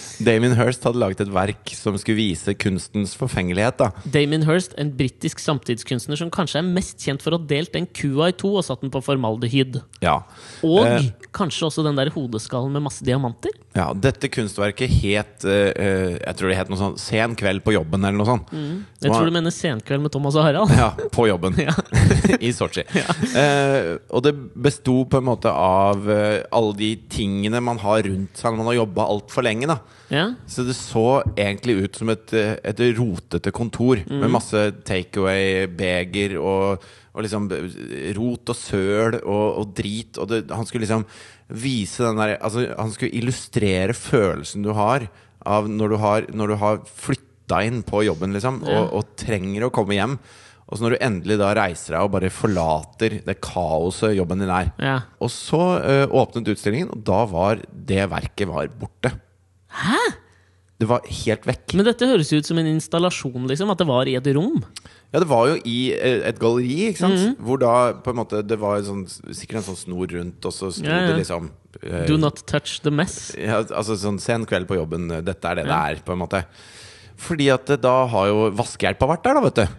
Damien Hirst hadde laget et verk som skulle vise kunstens forfengelighet. da Damien Hirst, en britisk samtidskunstner som kanskje er mest kjent for å ha delt den kua i to og satt den på formaldehyd. Ja, Og Eh. kanskje også den der hodeskallen med masse diamanter. ja Dette kunstverket het eh, eh, Jeg tror det het noe sånn 'Sen kveld på jobben' eller noe sånt. Jeg Hva- tror du mener Senkveld med Thomas og Harald. Ja, på jobben. Ja. I Sotsji. Eh, og det besto på en måte av eh, alle de tingene man har rundt seg når man har jobba altfor lenge. da Ja. Så det så egentlig ut som et, et rotete kontor med masse takeaway-beger og, og liksom rot og søl og, og drit. Og det, han skulle liksom vise den der Altså, han skulle illustrere følelsen du har av når du har, når du har flytta inn på jobben, liksom, Ja. og, og trenger å komme hjem. Og så når du endelig da reiser deg og bare forlater det kaoset jobben din er. ja. Og så eh, åpnet utstillingen, og da var det verket var borte. Hæ? Det var helt vekk. Men dette høres ut som en installasjon, liksom. At det var i et rom. Ja, det var jo i eh, et galleri, ikke sant? Mhm. Hvor da på en måte Det var en sånn, sikkert en sånn snor rundt, og så sto Ja, ja. det liksom uh, Do not touch the mess. ja, Altså sånn sen kveld på jobben, eh, dette er det det er, på en måte. Fordi at da har jo vaskehjelpa vært der, da, vet du.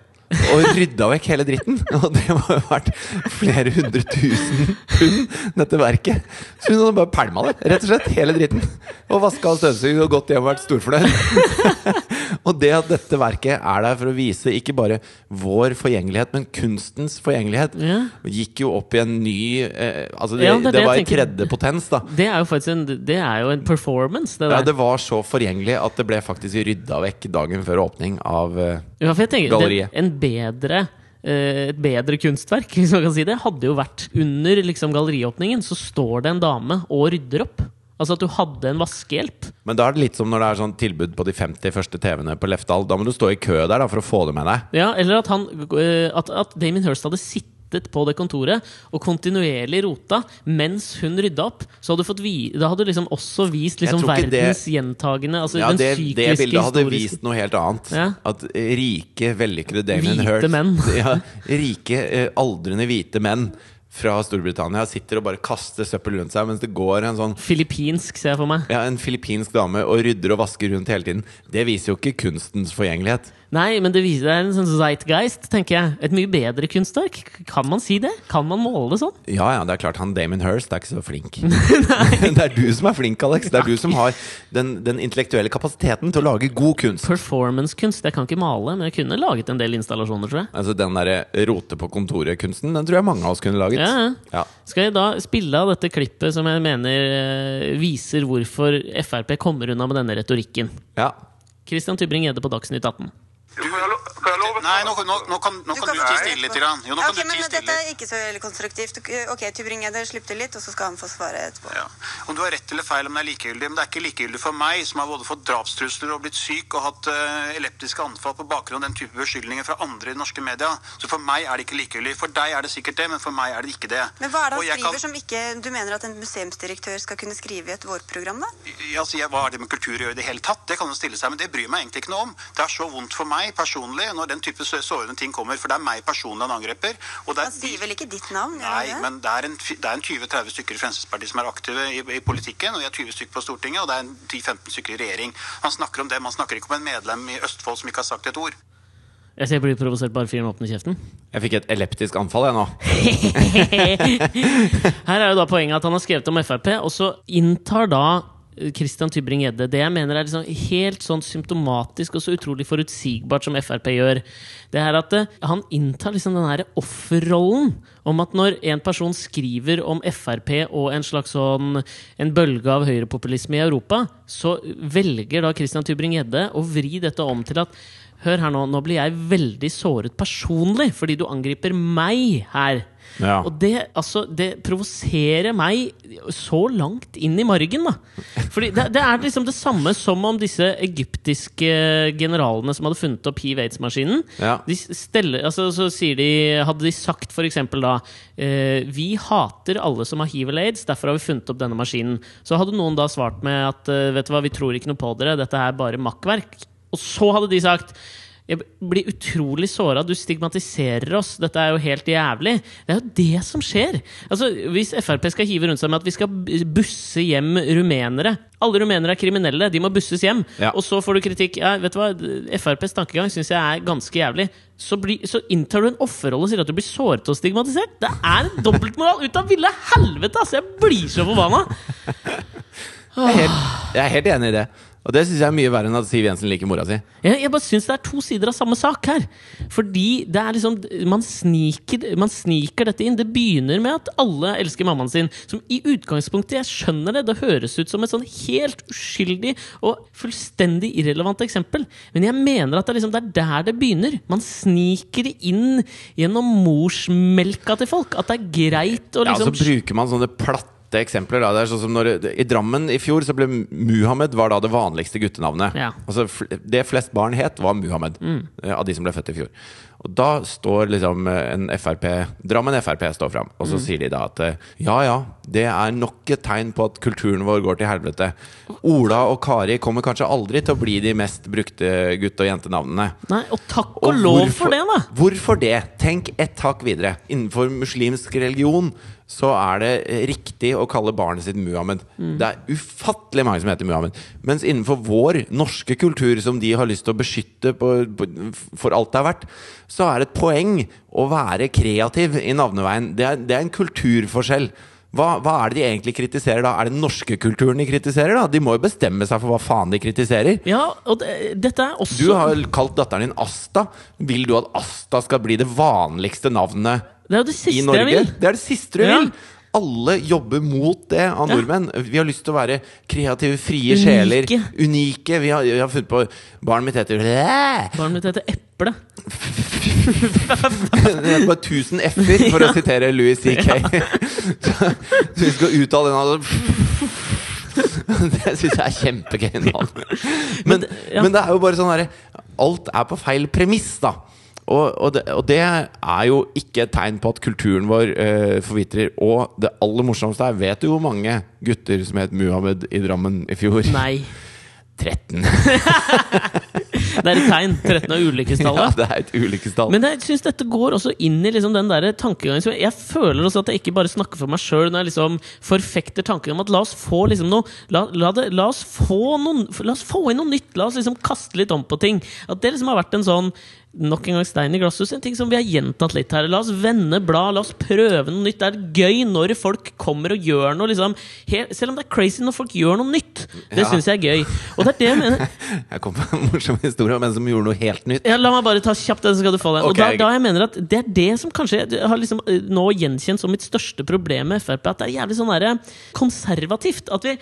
Og rydda vekk hele dritten. Og det må jo vært flere hundre tusen pund, dette verket. Så hun hadde bare pælma det, rett og slett. Hele dritten. Og vaska og støvsugd og gått hjem og vært storfornøyd. Og det at dette verket er der for å vise ikke bare vår forgjengelighet, men kunstens forgjengelighet, Ja. gikk jo opp i en ny eh, Altså, det, Ja, det det, var i tredje potens, da. Det er jo faktisk en, det er jo en performance, det der. Ja, det var så forgjengelig at det ble faktisk rydda vekk dagen før åpning av eh, Ja, tenker, Galleriet. det, en bedre eh, et bedre kunstverk, hvis man kan si det, hadde jo vært under liksom, galleriåpningen, så står det en dame og rydder opp. Altså at du hadde en vaskehjelp. Men da er det litt som når det er sånn tilbud på de 50 første TV-ene på Lefdal. Da må du stå i kø der da for å få det med deg. Ja, eller at, han, eh, at, at Damien Hirst hadde sittet på det kontoret og kontinuerlig rota mens hun rydda opp. Så hadde du fått vi, Da hadde du liksom også vist liksom det- verdens gjentagende altså Ja, det, det bildet hadde historiske- vist noe helt annet. Ja. At rike, vellykkede Damien Hirst Hvite menn. ja, Rike, eh, aldrende hvite menn fra Storbritannia sitter og bare kaster søppel rundt seg, mens det går en sånn Filippinsk, ser jeg for meg. ja, en filippinsk dame og rydder og vasker rundt hele tiden. Det viser jo ikke kunstens forgjengelighet. Nei, men det viser er en sånn zeitgeist, tenker jeg. Et mye bedre kunstverk. Kan man si det? Kan man måle det sånn? Ja, ja, det er klart han Damon Hirst er ikke så flink. det er du som er flink, Alex. Det er du som har den, den intellektuelle kapasiteten til å lage god kunst. Performance-kunst. Jeg kan ikke male, men jeg kunne laget en del installasjoner, tror jeg. Altså Den derre rote på kontoret-kunsten, den tror jeg mange av oss kunne laget. Ja, ja. Ja. Skal jeg da spille av dette klippet som jeg mener eh, viser hvorfor Frp kommer unna med denne retorikken? ja. Christian Tybring-Gjedde på Dagsnytt 18. Du, får Nei, nå, nå, nå kan, nå Du kan kan- du tie stille litt. Grann. Jo, nå kan Ok, du men stille. Dette er ikke så veldig konstruktivt. Ok, Tybring-Gjedde, slipp til litt, og så skal han få svare etterpå. Ja. Om du har rett eller feil, om det er likegyldig. Men det er ikke likegyldig for meg, som har både fått drapstrusler og blitt syk og hatt uh, eleptiske anfall på bakgrunn av den type beskyldninger fra andre i norske media. Så for meg er det ikke likegyldig. For deg er det sikkert det, men for meg er det ikke det. Men hva er det han skriver kan- som ikke du mener at en museumsdirektør skal kunne skrive i et vårprogram, da? Ja, altså, jeg, Hva har det med kultur å gjøre i det hele tatt? Det kan jo stille seg, men det bryr meg egentlig ikke noe om. Det er så vondt for meg personlig når den type så- sårende ting kommer, for det er meg personlig han angriper. Og det er Han sier vel ikke ditt navn? Nei, det? men det er en, er en 20-30 stykker i Fremskrittspartiet som er aktive i, i politikken, og de er 20 stykker på Stortinget, og det er en 10-15 stykker i regjering. Han snakker om dem, han snakker ikke om en medlem i Østfold som ikke har sagt et ord. Jeg ser jeg blir provosert bare fyren åpner kjeften. Jeg fikk et eleptisk anfall, jeg nå. Her er jo da poenget at han har skrevet om Frp, og så inntar da Christian Tybring-Gjedde det jeg mener er liksom helt sånn symptomatisk og så utrolig forutsigbart som Frp gjør. Det er at eh, han inntar liksom den her offerrollen om at når en person skriver om Frp og en slags sånn en bølge av høyrepopulisme i Europa, så velger da Christian Tybring-Gjedde å vri dette om til at Hør her nå, nå blir jeg veldig såret personlig fordi du angriper meg her. Ja. Og det, altså, det provoserer meg så langt inn i margen, da. Fordi det, det er liksom det samme som om disse egyptiske generalene som hadde funnet opp hiv-aids-maskinen Ja. de steller, altså, Så sier de Hadde de sagt eksempel da eh, Vi hater alle som har hiv eller aids, derfor har vi funnet opp denne maskinen. Så hadde noen da svart med at eh, Vet du hva, vi tror ikke noe på dere, dette er bare makkverk. Og så hadde de sagt jeg blir utrolig såra. Du stigmatiserer oss. Dette er jo helt jævlig. Det er jo det som skjer. Altså, Hvis Frp skal hive rundt seg med at vi skal busse hjem rumenere Alle rumenere er kriminelle, de må busses hjem. Ja. Og så får du kritikk. Ja, vet du hva? FrPs tankegang syns jeg er ganske jævlig. Så, bli, så inntar du en offerrolle og sier at du blir såret og stigmatisert. Det er en dobbeltmoral ut av ville helvete! Altså, jeg blir så forbanna! Jeg er helt, jeg er helt enig i det. Og det syns jeg er mye verre enn at Siv Jensen liker mora si. Jeg, jeg bare syns det er to sider av samme sak her. Fordi det er liksom man sniker, man sniker dette inn. Det begynner med at alle elsker mammaen sin. Som i utgangspunktet, jeg skjønner det, det høres ut som et sånn helt uskyldig og fullstendig irrelevant eksempel. Men jeg mener at det er, liksom, det er der det begynner. Man sniker inn gjennom morsmelka til folk. At det er greit å Ja, så liksom bruker man sånne platte eksempler. Da. Det er sånn som når, I Drammen i fjor så ble Muhammed var da det vanligste guttenavnet. Ja. Altså, det flest barn het, var Muhammed. Mm. Av de som ble født i fjor. Og da står liksom eh, en Frp Drammen Frp står fram, og så sier de da at eh, ja ja, det er nok et tegn på at kulturen vår går til helvete. Ola og Kari kommer kanskje aldri til å bli de mest brukte gutte- og jentenavnene. Nei, og takk og, lov for det, da! Hvorfor det? Tenk ett hakk videre. Innenfor muslimsk religion så er det eh, riktig å kalle barnet sitt Muhammed. Mm. Det er ufattelig mange som heter Muhammed. Mens innenfor vår norske kultur, som de har lyst til å beskytte på, på, for alt det er verdt, så er det et poeng å være kreativ i navneveien. Det er, det er en kulturforskjell hva, hva er det de egentlig kritiserer da? Er det den norske kulturen de kritiserer? da? De må jo bestemme seg for hva faen de kritiserer. Ja, og det, dette er også Du har kalt datteren din Asta. Vil du at Asta skal bli det vanligste navnet Det det i Norge? Det er det siste du Ja. vil! Alle jobber mot det av Ja. nordmenn. Vi har lyst til å være kreative, frie Unike. sjeler. Unike. Vi har, vi har funnet på Barnet mitt heter Barnet mitt heter Eple. Det bare 1000 f-er, for å sitere Louis C.K. Så vi skal uttale den altså. Det syns jeg er kjempegøy. Men, men det er jo bare sånn herre Alt er på feil premiss, da. Og, og, det, og det er jo ikke et tegn på at kulturen vår uh, forvitrer. Og det aller morsomste er Vet du hvor mange gutter som het Muhammed i Drammen i fjor? Nei. 13. Det er et tegn. 13 av Ja, det er et ulykkestall. Men jeg synes dette går også inn i liksom den der tankegangen som Jeg føler også at jeg ikke bare snakker for meg sjøl når jeg liksom forfekter tanken om at la oss få liksom noe La, la, det, la, oss, få noen, la oss få inn noe nytt. La oss liksom kaste litt om på ting. At det liksom har vært en sånn Nok en gang stein i glasshus. En ting som vi har gjentatt litt her. La oss vende blad, la oss prøve noe nytt. Det er gøy når folk kommer og gjør noe. Liksom, helt, selv om det er crazy når folk gjør noe nytt. Det Ja. synes jeg er gøy. Og det er det jeg mener. Jeg kom på en morsom historie om en som gjorde noe helt nytt. Ja, la meg bare ta kjapt den, så skal du få den. Okay. Og da, da jeg mener at Det er det som kanskje jeg har liksom eh, nå gjenkjent som mitt største problem med Frp. At det er jævlig sånn konservativt. At vi,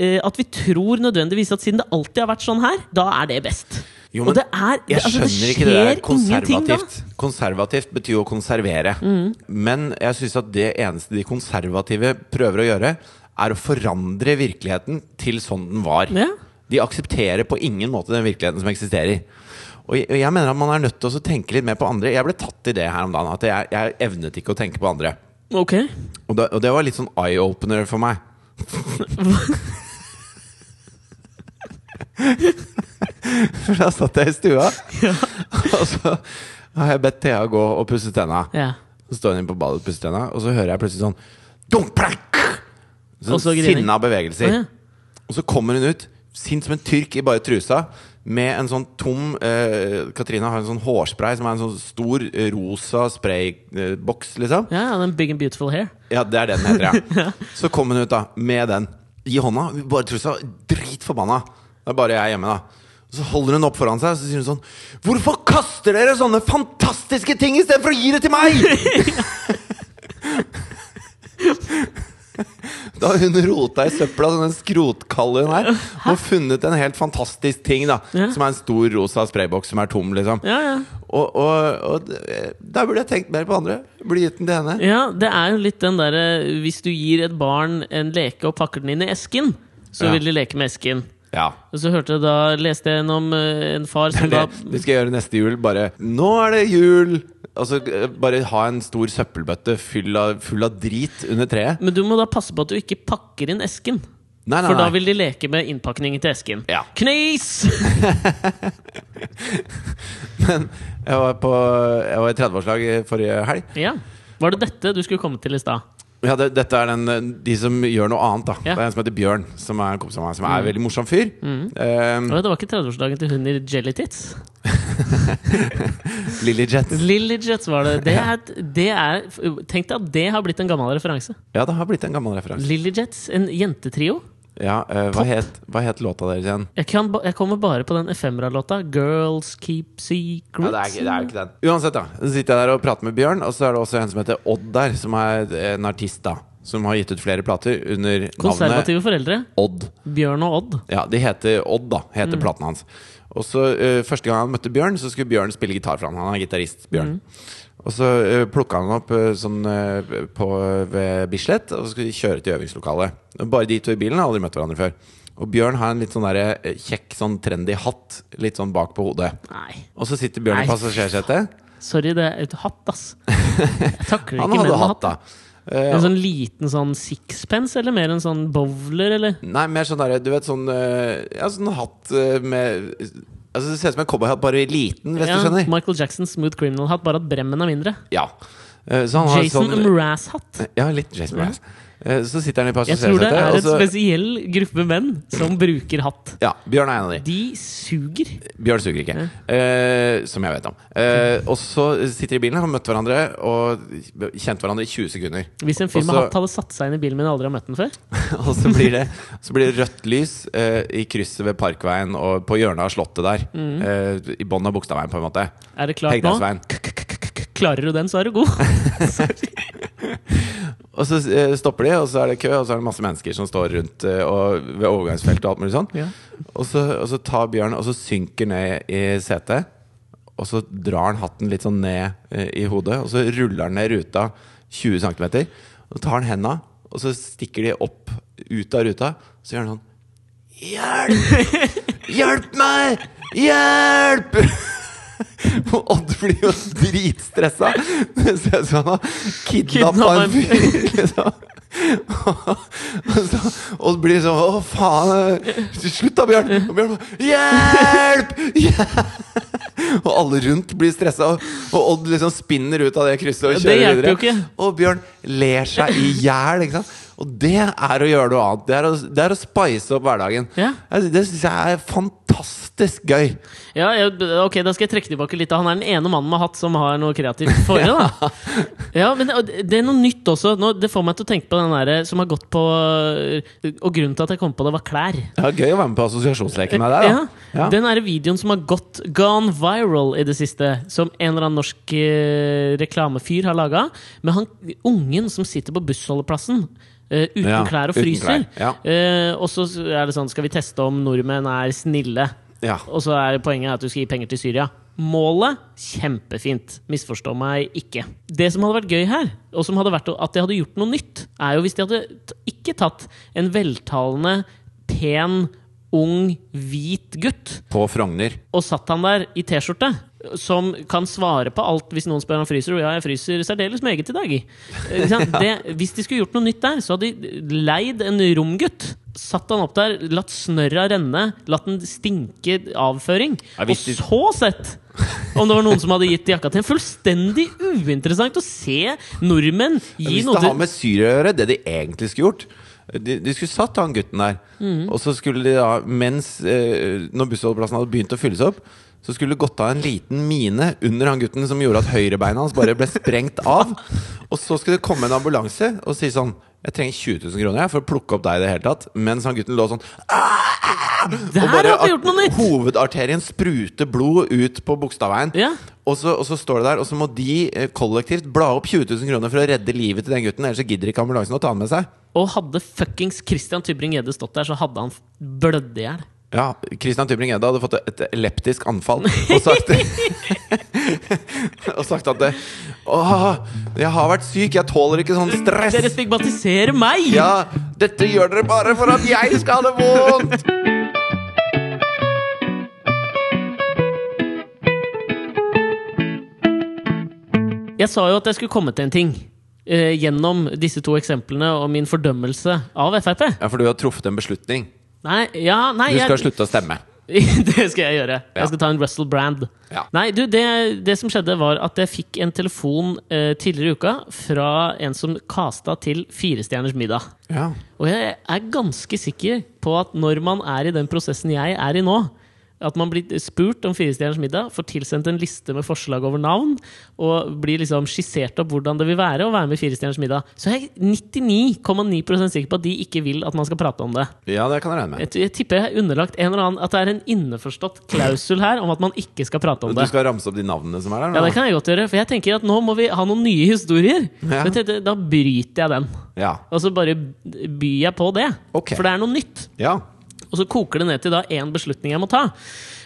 eh, at vi tror nødvendigvis at siden det alltid har vært sånn her, da er det best. Jo, og det er Jeg altså, det skjønner ikke det der konservativt. Konservativt betyr jo å konservere. Mm. Men jeg syns at det eneste de konservative prøver å gjøre, er å forandre virkeligheten til sånn den var. Ja. De aksepterer på ingen måte den virkeligheten som eksisterer. Og jeg, jeg mener at man er nødt til å tenke litt mer på andre. Jeg ble tatt i det her om dagen. At jeg, jeg evnet ikke å tenke på andre. Okay. Og, da, og det var litt sånn eye-opener for meg. For da satt jeg i stua, og så har jeg bedt Thea gå og pusse tenna. Ja. Så står hun inne på badet og pusser tenna, og så hører jeg plutselig sånn dunk, plank! Sånn sinna bevegelser. Å, ja. Og så kommer hun ut, sint som en tyrk i bare trusa, med en sånn tom eh, Katrina har en sånn hårspray som er en sånn stor eh, rosa sprayboks, liksom. ja, ja, den Big and Beautiful Hair. Ja, det er det den heter, ja. Så kom hun ut da, med den i hånda. Bare trusa, dritforbanna. Det er bare jeg hjemme, da. Så holder hun opp foran seg og så sier hun sånn Hvorfor kaster dere sånne fantastiske ting istedenfor å gi det til meg?! Da har hun rota i søpla, sånn en skrotkalle hun er, og funnet en helt fantastisk ting, da. Ja. Som er en stor rosa sprayboks som er tom, liksom. Ja, ja. Og, og, og der burde jeg tenkt mer på andre. Burde gitt den til henne. Ja, det er jo litt den derre Hvis du gir et barn en leke og pakker den inn i esken, så vil de leke med esken. Ja. Og så hørte jeg da, leste jeg gjennom om en far som Det da det skal jeg gjøre neste jul. Bare 'Nå er det jul!' Altså, eh, bare ha en stor søppelbøtte full av, full av drit under treet. Men du må da passe på at du ikke pakker inn esken. Nei, nei, For da vil de leke med innpakningen til esken. Ja. Knis! Men jeg var, på, jeg var i 30-årslag forrige helg. ja. Var det dette du skulle komme til i stad? Ja, det, dette er den, eh, de som gjør noe annet. da Ja. Det er en som heter Bjørn, som er en kompis av meg, som er en veldig morsom fyr. Mm. Um, Det var ikke 30-årsdagen til hun i Jelly Tits? Lillyjet. Lily Jets var det. Det er, det er, tenk deg at det har blitt en gammel referanse. Ja, det har blitt en gammel referanse. Lily Jets, en jentetrio. Ja, uh, hva, het, hva het låta deres igjen? Jeg, kan, jeg kommer bare på den Ephemera-låta. 'Girls Keep Secrets'. Ja, det, er, det er ikke den. Uansett, da. Så sitter jeg der og prater med Bjørn, og så er det også en som heter Odd der, som er en artist, da. Som har gitt ut flere plater under navnet Konservative foreldre. Odd. Bjørn og Odd. Ja, de heter Odd, da. Heter platen hans. Og så uh, Første gang han møtte Bjørn, så skulle Bjørn spille gitar for han. Han er gitarist, Bjørn. Og så uh, plukka han opp eh, sånn eh, på, ved Bislett, og så skulle de kjøre til øvingslokalet. Bare de to i bilen har aldri møtt hverandre før. Og Bjørn har en litt sånn der, eh, kjekk, sånn trendy hatt litt sånn bak på hodet. Nei, Og så sitter Bjørn Nei. i passasjersetet. sorry, det er et hatt, ass. Jeg takler ikke hadde med hatt, da. Uh, En sånn liten sånn sixpence, eller mer en sånn bowler, eller? Nei, mer sånn derre Du vet sånn eh, Ja, sånn hatt eh, med Altså Det ser ut som en cowboyhatt, bare liten, hvis Ja, du skjønner. Michael Jackson Smooth Criminal-hatt, bare at bremmen er mindre. Ja. Eh, så han Jason sånn Mraz-hatt. Ja, litt Jason Mraz. Eh, Så sitter han i Jeg tror det er en så- spesiell gruppe menn som bruker hatt. Ja, Bjørn er en av de. De suger. Bjørn suger ikke. Eh, som jeg vet om. Eh, og så sitter de i bilen, har møtt hverandre og kjent hverandre i 20 sekunder. Hvis en fyr med hatt hadde satt seg inn i bilen min og aldri har møtt den før Og så blir det, så blir det rødt lys eh, i krysset ved Parkveien og på hjørnet av Slottet der. Eh, I bånn av Bogstadveien, på en måte. Er det klart nå? Klarer du den, så er du god. Og så eh, stopper de, og så er det kø, og så er det masse mennesker som står rundt eh, og ved overgangsfeltet og alt mulig sånn. Ja. Og, så, og så tar Bjørn og så synker ned i setet. Og så drar han hatten litt sånn ned eh, i hodet, og så ruller han ned ruta 20 cm. Og så tar han henda, og så stikker de opp ut av ruta. Så gjør han sånn Hjelp! Hjelp meg! Hjelp! Og Odd blir jo dritstressa. Det ser ut som han har kidnappa en fyr. Liksom. Og så Odd blir sånn Å, faen! Slutt da, Bjørn! Og Bjørn bare Hjelp! Hjelp! Og alle rundt blir stressa, og, Odd liksom spinner ut av det krysset og kjører videre. Og Bjørn ler seg i hjel. ikke sant? Og det er å gjøre noe annet. Det er å, det er å spice opp hverdagen. Ja. Det syns jeg er fantastisk gøy. Ja, jeg, ok, Da skal jeg trekke tilbake litt. Han er den ene mannen med hatt som har noe kreativt for det. da Ja, men det, det er noe nytt også. Nå, det får meg til å tenke på den der som har gått på Og grunnen til at jeg kom på det, var klær. Er gøy å være med på assosiasjonsleken med deg. Ja, ja. Den der videoen som har gått gone viral i det siste, som en eller annen norsk eh, reklamefyr har laga, med han ungen som sitter på bussholdeplassen. Eh, uten Ja, klær og fryser. klær, ja. Uh, og så er det sånn Skal vi teste om nordmenn er snille? Ja. Og så er poenget at du skal gi penger til Syria. Målet kjempefint. Misforstå meg ikke. Det som hadde vært gøy her, og som hadde vært at de hadde gjort noe nytt, er jo hvis de hadde ikke tatt en veltalende, pen, ung, hvit gutt På Frogner. og satt han der i T-skjorte. Som kan svare på alt hvis noen spør om han fryser. Og ja, jeg fryser særdeles meget i dag. Sant? Det, hvis de skulle gjort noe nytt der, så hadde de leid en romgutt. Satt han opp der, latt snørra renne, latt den stinke avføring. Ja, Og de- så sett om det var noen som hadde gitt jakka til en. Fullstendig uinteressant å se nordmenn gi Hvis noe det har med Syria å gjøre, det de egentlig skulle gjort de, de skulle satt han gutten der, Mm. og så skulle de da, mens eh, Når bussholdeplassen hadde begynt å fylles opp, så skulle det gått av en liten mine under han gutten som gjorde at høyrebeina hans bare ble sprengt av. Og så skulle det komme en ambulanse og si sånn Jeg trenger 20 000 kroner jeg, for å plukke opp deg i det hele tatt. Mens han gutten lå sånn Der og bare nytt! hovedarterien spruter blod ut på Bogstadveien. Ja. Og, så, og så står det der, og så må de eh, kollektivt bla opp 20 000 kroner for å redde livet til den gutten. Ellers så gidder ikke ambulansen å ta han med seg. Og hadde fuckings Christian Tybring-Gjedde stått der, så hadde han blødd i hjel. Ja, Christian Tybring-Gjedde hadde fått et leptisk anfall og sagt Og sagt at det, Åh, jeg har vært syk, jeg tåler ikke sånn stress. Dere stigmatiserer meg! Ja, dette gjør dere bare for at jeg skal ha det vondt! Jeg sa jo at jeg skulle komme til en ting. Eh, gjennom disse to eksemplene og min fordømmelse av Frp. Ja, for du har truffet en beslutning. Nei, ja, nei Du skal jeg, slutte å stemme. det skal jeg gjøre. Ja. Jeg skal ta en Russell Brand. Ja. Nei, du, det, det som skjedde, var at jeg fikk en telefon eh, tidligere i uka fra en som kasta til Firestjerners middag. Ja. Og jeg er ganske sikker på at når man er i den prosessen jeg er i nå, at man blir spurt om Firestjerners middag, får tilsendt en liste med forslag over navn, og blir liksom skissert opp hvordan det vil være å være med i Firestjerners middag, så er jeg 99,9% sikker på at de ikke vil at man skal prate om det. ja, det kan jeg regne med. Jeg, jeg tipper jeg er underlagt en eller annen At det er en innforstått klausul her om at man ikke skal prate om Du det. skal ramse opp de navnene som er der? Ja, det kan jeg godt gjøre, for jeg tenker at nå må vi ha noen nye historier. Ja. Så Da bryter jeg den. Ja. Og så bare byr jeg på det. Okay. For det er noe nytt. ja. Og så koker det ned til da én beslutning jeg må ta.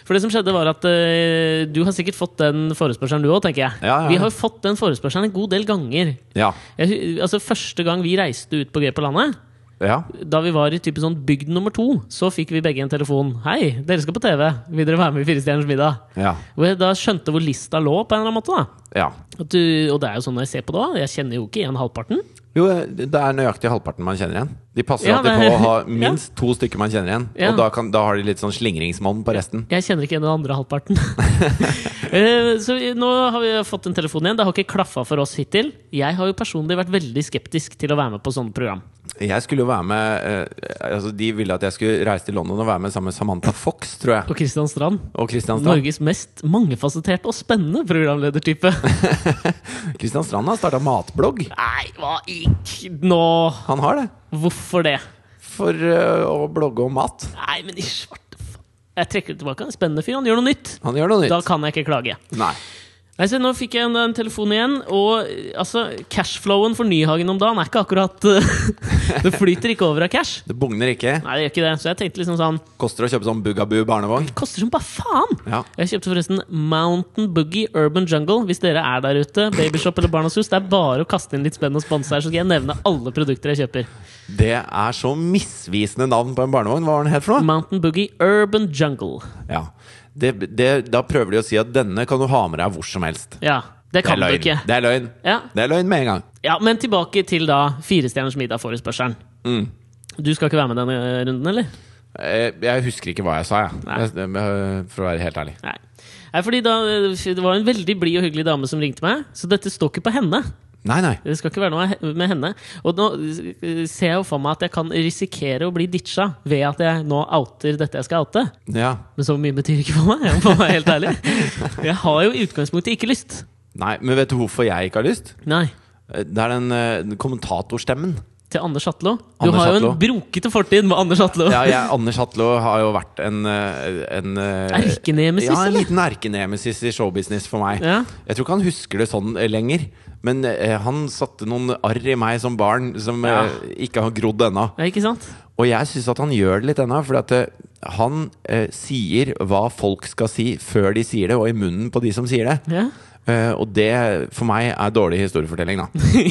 For det som skjedde var at uh, Du har sikkert fått den forespørselen du òg. Ja, ja, ja. Vi har jo fått den forespørselen en god del ganger. Ja. Jeg, altså Første gang vi reiste ut på Gøy på landet, ja. da vi var i type sånn bygd nummer to, så fikk vi begge en telefon. 'Hei, dere skal på TV. Vil dere være med i Fire stjerners middag?' Ja. Hvor jeg da skjønte hvor lista lå, på en eller annen måte. ja. du, Og det er jo sånn når jeg ser på det òg. Jeg kjenner jo ikke igjen halvparten. Jo, det er nøyaktig halvparten man kjenner igjen. De passer Ja, alltid på å ha ja. minst to stykker man kjenner igjen. Ja. Og da, kan, da har de litt sånn slingringsmonn på resten. Jeg kjenner ikke igjen den andre halvparten. Eh, så nå har vi fått en telefon igjen. Det har ikke klaffa for oss hittil. Jeg har jo personlig vært veldig skeptisk til å være med på sånne program. Jeg skulle jo være med eh, altså De ville at jeg skulle reise til London og være med sammen med Samantha Fox, tror jeg. Og Christian Strand. Og Christian Strand. Norges mest mangefasetterte og spennende programledertype. Christian Strand har starta matblogg. Nei, hva ikke nå? Han har det. Hvorfor det? For uh, å blogge om mat. Nei, men i svarte faen. Jeg trekker det tilbake. Han er Spennende fyr. Han gjør noe nytt. Han gjør noe nytt. Da kan jeg ikke klage. Nei. Nei, så Nå fikk jeg en, en telefon igjen, og altså, cashflowen for Nyhagen om dagen er ikke akkurat eh, Det flyter ikke over av cash. Det bugner ikke. Nei, det gjør ikke det. Så jeg tenkte liksom sånn Koster å kjøpe sånn Bugaboo barnevogn. Koster som bare faen! Ja. Jeg kjøpte forresten Mountain Boogie Urban Jungle. Hvis dere er der ute, Babyshop eller Barnas Hus, det er bare å kaste inn litt spenn og sponse her, så skal jeg nevne alle produkter jeg kjøper. Det er så misvisende navn på en barnevogn. Hva var den het for noe? Mountain Boogie Urban Jungle. Ja. Det, det, da prøver de å si at denne kan du ha med deg hvor som helst. Ja, det Det kan du ikke. Det er løgn. Ja. Det er løgn med en gang. ja, Men tilbake til da Firestjerners middag-forespørselen. Mm. Du skal ikke være med denne runden, eller? Eh, Jeg husker ikke hva jeg sa, jeg. Eh, For å være helt ærlig. Nei. Nei, fordi da, Det var en veldig blid og hyggelig dame som ringte meg, så dette står ikke på henne. Nei, nei. Det skal ikke være noe med henne. Og nå eh, ser jeg jo for meg at jeg kan risikere å bli ditcha ved at jeg nå outer dette jeg skal oute. Ja. Men så mye betyr ikke for meg. Jeg må være helt ærlig. Jeg har jo i utgangspunktet ikke lyst. Nei, Men vet du hvorfor jeg ikke har lyst? Nei. Eh, Det er den den kommentatorstemmen. Til Anders Hatlo. Du Anders har jo Hatlo. en brokete fortid med Anders Hatlo. Ja, jeg, Anders Hatlo har jo vært en, eh, en eh, Erkenemesis, Ja, en liten erkenemesis i showbusiness for meg. Ja. Jeg tror ikke han husker det sånn eh, lenger. Men eh, han satte noen arr i meg som barn som Ja. eh, ikke har grodd ennå. Ja, ikke sant? Og jeg syns at han gjør det litt ennå, for at eh, han eh, sier hva folk skal si før de sier det, og i munnen på de som sier det. Ja. Uh, og det for meg er dårlig historiefortelling, da.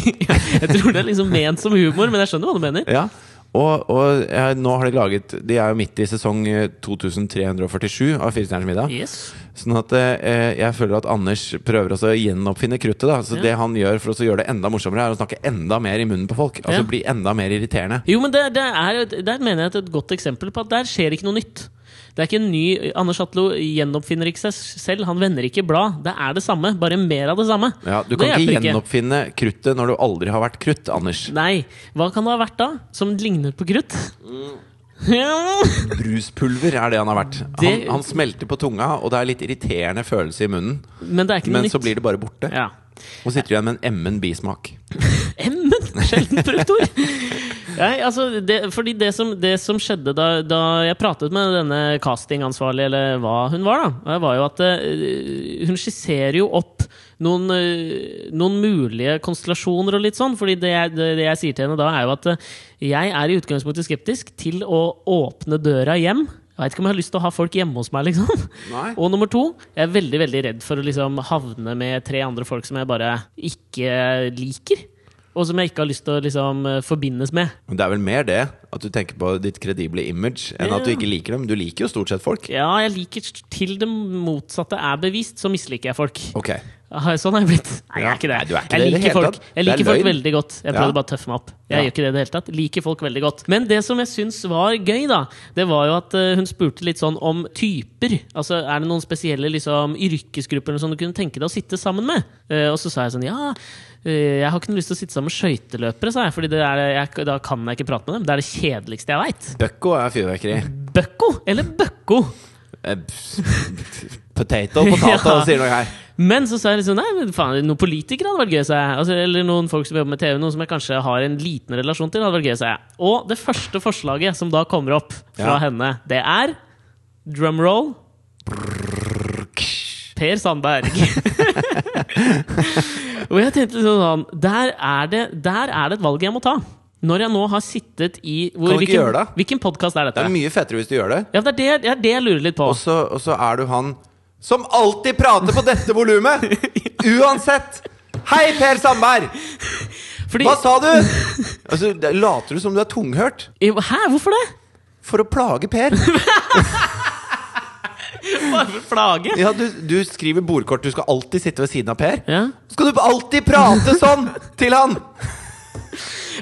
Jeg tror det er liksom ment som humor, men jeg skjønner hva du mener. Ja, og, og jeg, nå har de laget De er jo midt i sesong eh, 2347 av Fire stjerners middag. Yes. Sånn at eh, jeg føler at Anders prøver også å gjenoppfinne kruttet. da Så Ja. det han gjør for å gjøre det enda morsommere, er å snakke enda mer i munnen på folk. Altså Ja. bli enda mer irriterende. Jo, men det, det er, der mener jeg at et godt eksempel på at der skjer ikke noe nytt. Det er ikke en ny Anders Hatlo gjenoppfinner ikke seg selv. Han vender ikke blad. Det er det samme, bare mer av det samme. Ja, Du kan ikke gjenoppfinne gjenoppfinne kruttet når du aldri har vært krutt, Anders. Nei. Hva kan det ha vært da, som ligner på krutt? Mm. Bruspulver er det han har vært. Det- Han, han smelter på tunga, og det er litt irriterende følelse i munnen. Men det er ikke noe Men så blir det bare borte. ja. Og sitter igjen med en emmen bismak. Emmen! Sjelden brukt ord. Nei, altså, det, fordi det som, det som skjedde da, da jeg pratet med denne castingansvarlige, eller hva hun var, da, var jo at uh, hun skisserer jo opp noen, uh, noen mulige konstellasjoner og litt sånn. Fordi det jeg, det, det jeg sier til henne da, er jo at uh, jeg er i utgangspunktet skeptisk til å åpne døra hjem. Jeg veit ikke om jeg har lyst til å ha folk hjemme hos meg, liksom. Nei. Og nummer to, jeg er veldig veldig redd for å liksom havne med tre andre folk som jeg bare ikke liker. Og som jeg ikke har lyst til å liksom eh, forbindes med. Det er vel mer det, at du tenker på ditt kredible image, enn at du ikke liker dem. Du liker jo stort sett folk. Ja, jeg liker til det motsatte er bevist, så misliker jeg folk. Ok. Ah, Sånn er jeg blitt. Nei, jeg er ikke det. Nei, du er ikke jeg det det liker folk, jeg Det er liker folk veldig godt. Jeg Ja. bare å tøffe meg opp. Jeg Ja. gjør ikke det i det hele tatt. Liker folk veldig godt. Men det som jeg syns var gøy, da, det var jo at eh, hun spurte litt sånn om typer. Altså, er det noen spesielle liksom, yrkesgrupper som du kunne tenke deg å sitte sammen med? Eh, og så sa jeg sånn, ja jeg har ikke noe lyst til å sitte sammen med skøyteløpere, sa jeg. Fordi det er, jeg, da kan jeg ikke prate med dem. Det er det kjedeligste jeg veit. Bøkko er fyrverkeri. Bøkko eller bøkko? Eh, Potato, potato, Ja. sier noe her. Men så sa jeg liksom Nei, faen, noen politikere hadde vært gøy, sa jeg. Altså, eller noen folk som jobber med TV, noen som jeg kanskje har en liten relasjon til, hadde vært gøy, sa jeg. Og det første forslaget som da kommer opp fra Ja. henne, det er drumroll Per Sandberg. Og jeg tenkte sånn der er, det, der er det et valg jeg må ta. Når jeg nå har sittet i hvor, Kan du ikke gjøre det? Hvilken podkast er Det dette? er mye fettere hvis du gjør det. Ja, det er det, det er det jeg lurer litt på. Og så, og så er du han som alltid prater på dette volumet! Uansett! Hei, Per Sandberg! Fordi, Hva sa du?! Altså, det- Later du som du er tunghørt? Hæ, hvorfor det? For å plage Per. Bare for plage? Ja, du, du skriver bordkort. Du skal alltid sitte ved siden av Per. Ja. Skal du alltid prate sånn til han?!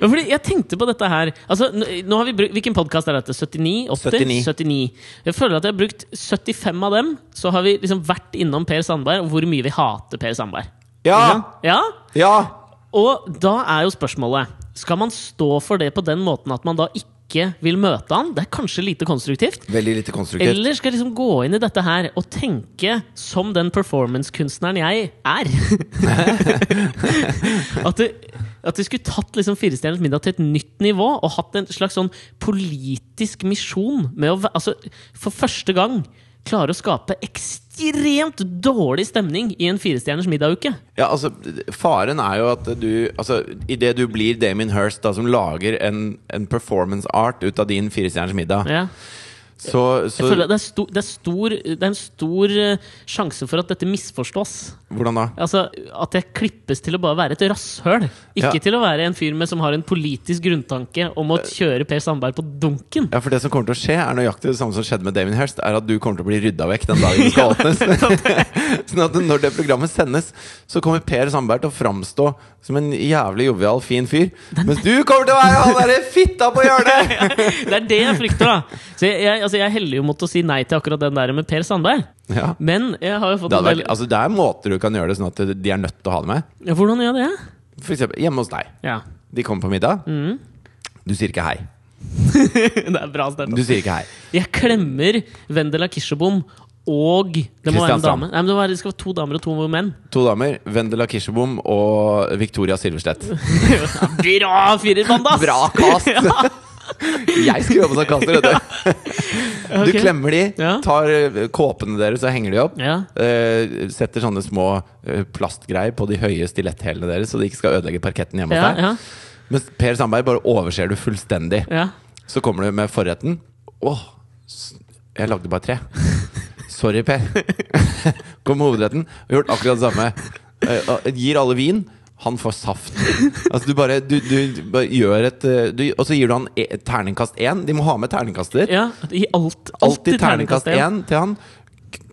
Ja, fordi jeg tenkte på dette her altså, nå har vi brukt, Hvilken podkast er dette? 79? 80? 79. 79. Jeg føler at jeg har brukt 75 av dem. Så har vi liksom vært innom Per Sandberg, og hvor mye vi hater Per Sandberg. Ja! Ja? Ja! Og da er jo spørsmålet Skal man stå for det på den måten at man da ikke vil møte han? Det er kanskje lite konstruktivt. Veldig lite konstruktivt. Eller skal jeg liksom gå inn i dette her og tenke som den performancekunstneren jeg er? at, det, at de skulle tatt liksom Firestjerners middag til et nytt nivå og hatt en slags sånn politisk misjon med å altså, For første gang klare å skape ekstremt dårlig stemning i en Firestjerners middaguke. Ja, altså, Faren er jo at du altså, Idet du blir Damien Hirst, da, som lager en, en performance art ut av din Firestjerners middag, Ja. Så, Jeg føler det er, sto, det, er stor, det er en stor eh, sjanse for at dette misforstås. Hvordan da? Altså, At jeg klippes til å bare være et rasshøl. Ikke Ja. til å være en fyr med som har en politisk grunntanke om å kjøre Per Sandberg på dunken. Ja, for Det som kommer til å skje, er nøyaktig det samme som skjedde med Damien Hirst. Er at du kommer til å bli rydda vekk den dagen det skal åpnes. sånn at når det programmet sendes, så kommer Per Sandberg til å framstå som en jævlig jovial, fin fyr. Mens du kommer til å være han derre fitta på hjørnet! Det er det jeg frykter, da. Så jeg, jeg, altså, jeg heller jo mot å si nei til akkurat den der med Per Sandberg. Ja. Men jeg har jo fått Det, hadde del altså, det er måter du kan gjøre det sånn at de er nødt til å ha det med. ja, Hvordan gjør det? For eksempel hjemme hos deg. Ja. De kommer på middag. Mm. Du sier ikke hei. det er bra start. Du sier ikke hei. Jeg klemmer Vendela Kirsebom og Det må være en dame. Nei, men det, være, det skal være to damer og to menn. To damer. Vendela Kirsebom og Victoria Silverstedt. Bra firerband, ass! Bra cast! Jeg skulle jobbe som kaster, vet du. Du klemmer de, Ja. tar eh, kåpene deres og henger de opp. Ja. eh, setter sånne små eh, plastgreier på de høye stiletthælene deres, så de ikke skal ødelegge parketten hjemme hos Ja, deg. ja, Mens Per Sandberg bare overser du fullstendig. ja. Så kommer du med forretten. Åh, s- jeg lagde bare tre. Sorry, Per. Kom med hovedretten. Gjort akkurat det samme. Eh, og gir alle vin. Han får saft. Altså du bare, du, du bare gjør et eh, du, Og så gir du han e terningkast én. De må ha med terningkaster. ja I alt, Alltid terningkast én. til han.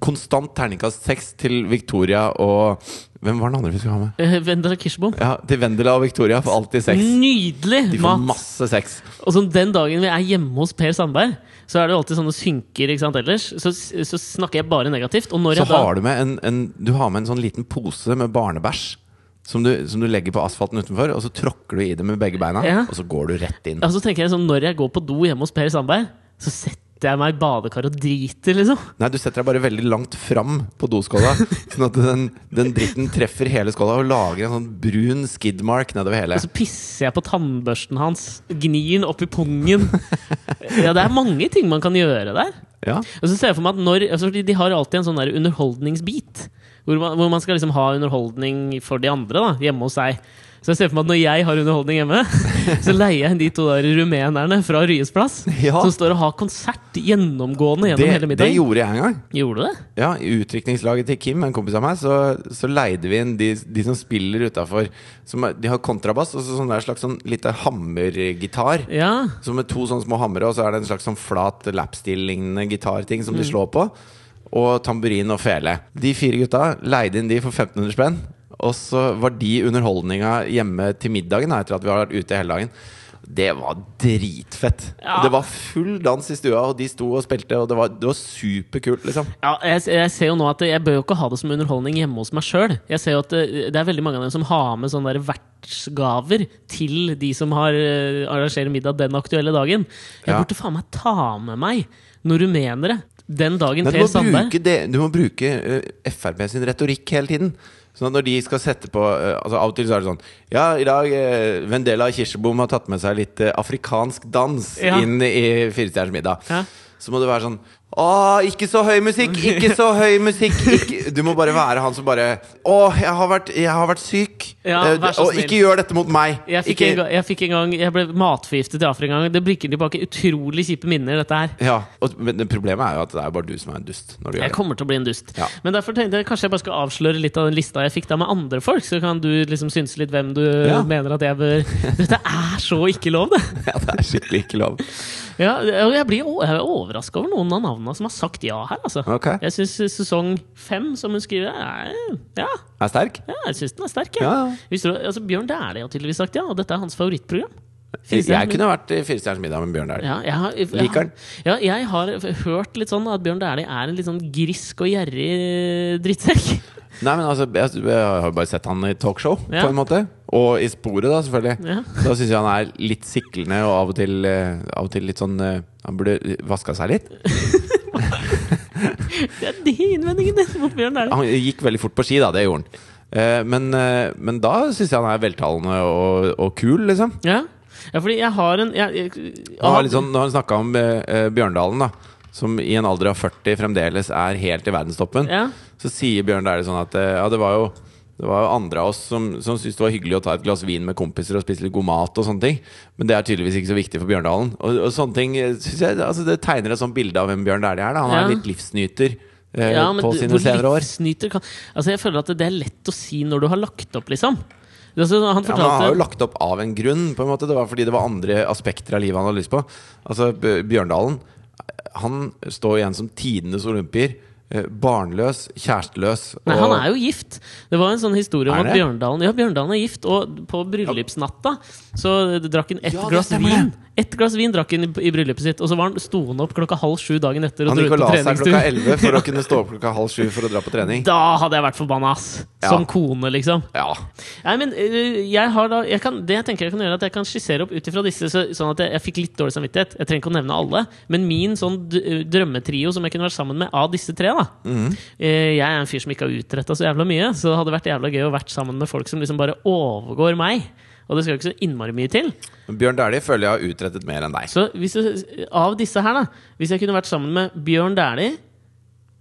Konstant terningkast seks til Victoria og Hvem var den andre vi skulle ha med? Eh, Vendela Kirsebom. Ja, Til Vendela og Victoria får alltid sex. Nydelig De får mat! masse sex. Og som den dagen vi er hjemme hos Per Sandberg, så er det jo alltid sånne synker ikke sant, ellers. Så, så snakker jeg bare negativt. Så jeg da har du med en, en, du har med en sånn liten pose med barnebæsj. Som du, som du legger på asfalten utenfor, og så tråkker du i det med begge beina. Ja. Og så går du rett inn. ja, så tenker jeg sånn, Når jeg går på do hjemme hos Per Sandberg, så setter jeg meg i badekar og driter, liksom. Nei, du setter deg bare veldig langt fram på doskåla, sånn at den, den dritten treffer hele skåla og lager en sånn brun skidmark nedover hele. Og så pisser jeg på tannbørsten hans. Gnir den opp i pungen. Ja, det er mange ting man kan gjøre der. Ja. Og så ser jeg for meg at når altså De har alltid en sånn der underholdningsbit. Hvor man, hvor man skal liksom ha underholdning for de andre da hjemme hos seg. Så jeg ser for meg at når jeg har underholdning hjemme, så leier jeg de to der rumenerne fra Ryes plass. Ja. Som står og har konsert gjennomgående gjennom Det, hele det gjorde jeg en gang. Gjorde det? Ja, I utdrikningslaget til Kim, en kompis av meg, så, så leide vi inn de, de som spiller utafor. De har kontrabass og så sånn der slags sånn lite hammergitar. Ja. Så med to sånne små hamre, og så er det en slags sånn flat lapsteel-lignende gitarting som de Mm. slår på. Og tamburin og fele. De fire gutta leide inn de for 1500 spenn. Og så var de underholdninga hjemme til middagen etter at vi har vært ute hele dagen. Det var dritfett. Ja. Det var full dans i stua, og de sto og spilte, og det var, det var superkult, liksom. Ja, jeg, jeg ser jo nå at jeg bør jo ikke ha det som underholdning hjemme hos meg sjøl. Jeg ser jo at det, det er veldig mange av dem som har med sånne vertsgaver til de som har eh, arrangerer middag den aktuelle dagen. Jeg Ja. burde faen meg ta med meg noen rumenere den dagen Per Sandberg du må bruke uh, Frp sin retorikk hele tiden. Sånn at når de skal sette på eh, altså Av og til så er det sånn Ja, i dag uh, Vendela Kirsebom har tatt med seg litt eh, afrikansk dans Ja. inn i Firestjerners middag. Ja. Så må det være sånn Å, ikke så høy musikk! Ikke så høy musikk! Ikke. Du må bare være han som bare Å, jeg har vært, jeg har vært syk! Ja, Eh, vær så og snill. ikke gjør dette mot meg! jeg fikk, ikke, en gang, jeg fikk en gang Jeg ble matforgiftet i Afrika en gang. Det bringer tilbake utrolig kjipe minner, dette her. ja, og, men det problemet er jo at det er bare du som er en dust. Når du Jeg gjør det. kommer til å bli en dust. Ja. Men derfor tenkte jeg kanskje jeg bare skal avsløre litt av den lista jeg fikk da med andre folk. Så kan du liksom synse litt hvem du Ja. mener at jeg bør Dette er så ikke lov, det! Ja, det er skikkelig ikke lov. Ja, og jeg blir er overraska over noen av navnene som har sagt ja her, altså. Okay. Jeg syns sesong fem, som hun skriver, er Ja, Er sterk? ja jeg syns den er sterk. ja. Du, altså, Bjørn Dæhlie har tydeligvis sagt ja, og dette er hans favorittprogram. Jeg kunne vært i Firestjerners middag med Bjørn Dæhlie. Ja, Liker den. Ja, jeg har hørt litt sånn at Bjørn Dæhlie er en litt sånn grisk og gjerrig drittsekk. Nei, men altså, jeg, har bare sett han i talkshow, Ja. på en måte. Og i sporet, da, selvfølgelig. Ja. Da syns jeg han er litt siklende og av og til, eh, av og til litt sånn eh, Han burde vaska seg litt. Det er de innvendingene mot Bjørn Dæhlie. Han gikk veldig fort på ski, da. Det gjorde han. Eh, Men, eh, men da syns jeg han er veltalende og, og kul, liksom. Ja. Ja, fordi jeg har en jeg, jeg, har liksom, Nå når han snakka om eh, eh, Bjørndalen, da, som i en alder av 40 fremdeles er helt i verdenstoppen, Ja. så sier Bjørn Dæhlie sånn at eh, ja, det var jo det var jo andre av oss som, som syntes det var hyggelig å ta et glass vin med kompiser og spise litt god mat. og sånne ting Men det er tydeligvis ikke så viktig for Bjørndalen. Og, og sånne ting eh, synes jeg, altså Det tegner et sånt bilde av hvem Bjørn Dæhlie er. Da. Han Ja. er litt livsnyter eh, Ja, men på sine senere år. kan Altså Jeg føler at det er lett å si når du har lagt opp, liksom. Altså, han Ja, men han har jo lagt opp av en grunn. På en måte Det var fordi det var andre aspekter av livet han hadde lyst på. Altså Bjørndalen Han står igjen som tidenes olympier. Eh, Barnløs, kjæresteløs. Nei, han er jo gift. Det var en sånn historie om at? Bjørndalen Ja, Bjørndalen er gift, og på bryllupsnatta så drakk han ett Ja, glass vin. Ett glass vin drakk han i, bryllupet sitt, og så var han sto han opp klokka halv sju dagen etter og Han gikk og la seg klokka elleve 11 for å kunne stå opp klokka halv sju for å dra på trening. Da hadde jeg vært forbanna, ass! Ja. Som kone, liksom. Ja, Nei, men øh, jeg har da jeg kan, Det jeg tenker jeg kan gjøre, er at jeg kan skissere opp ut ifra disse, så, sånn at jeg, jeg fikk litt dårlig samvittighet. Jeg trenger ikke å nevne alle, men min sånn drømmetrio som jeg kunne vært sammen med av disse tre, da Eh, Jeg er en fyr som ikke har utretta så jævla mye, så det hadde vært jævla gøy å vært sammen med folk som liksom bare overgår meg. Og det skal jo ikke så innmari mye til. Men Bjørn Dæhlie føler jeg har utrettet mer enn deg. Så hvis jeg, av disse her, da Hvis jeg kunne vært sammen med Bjørn Dæhlie,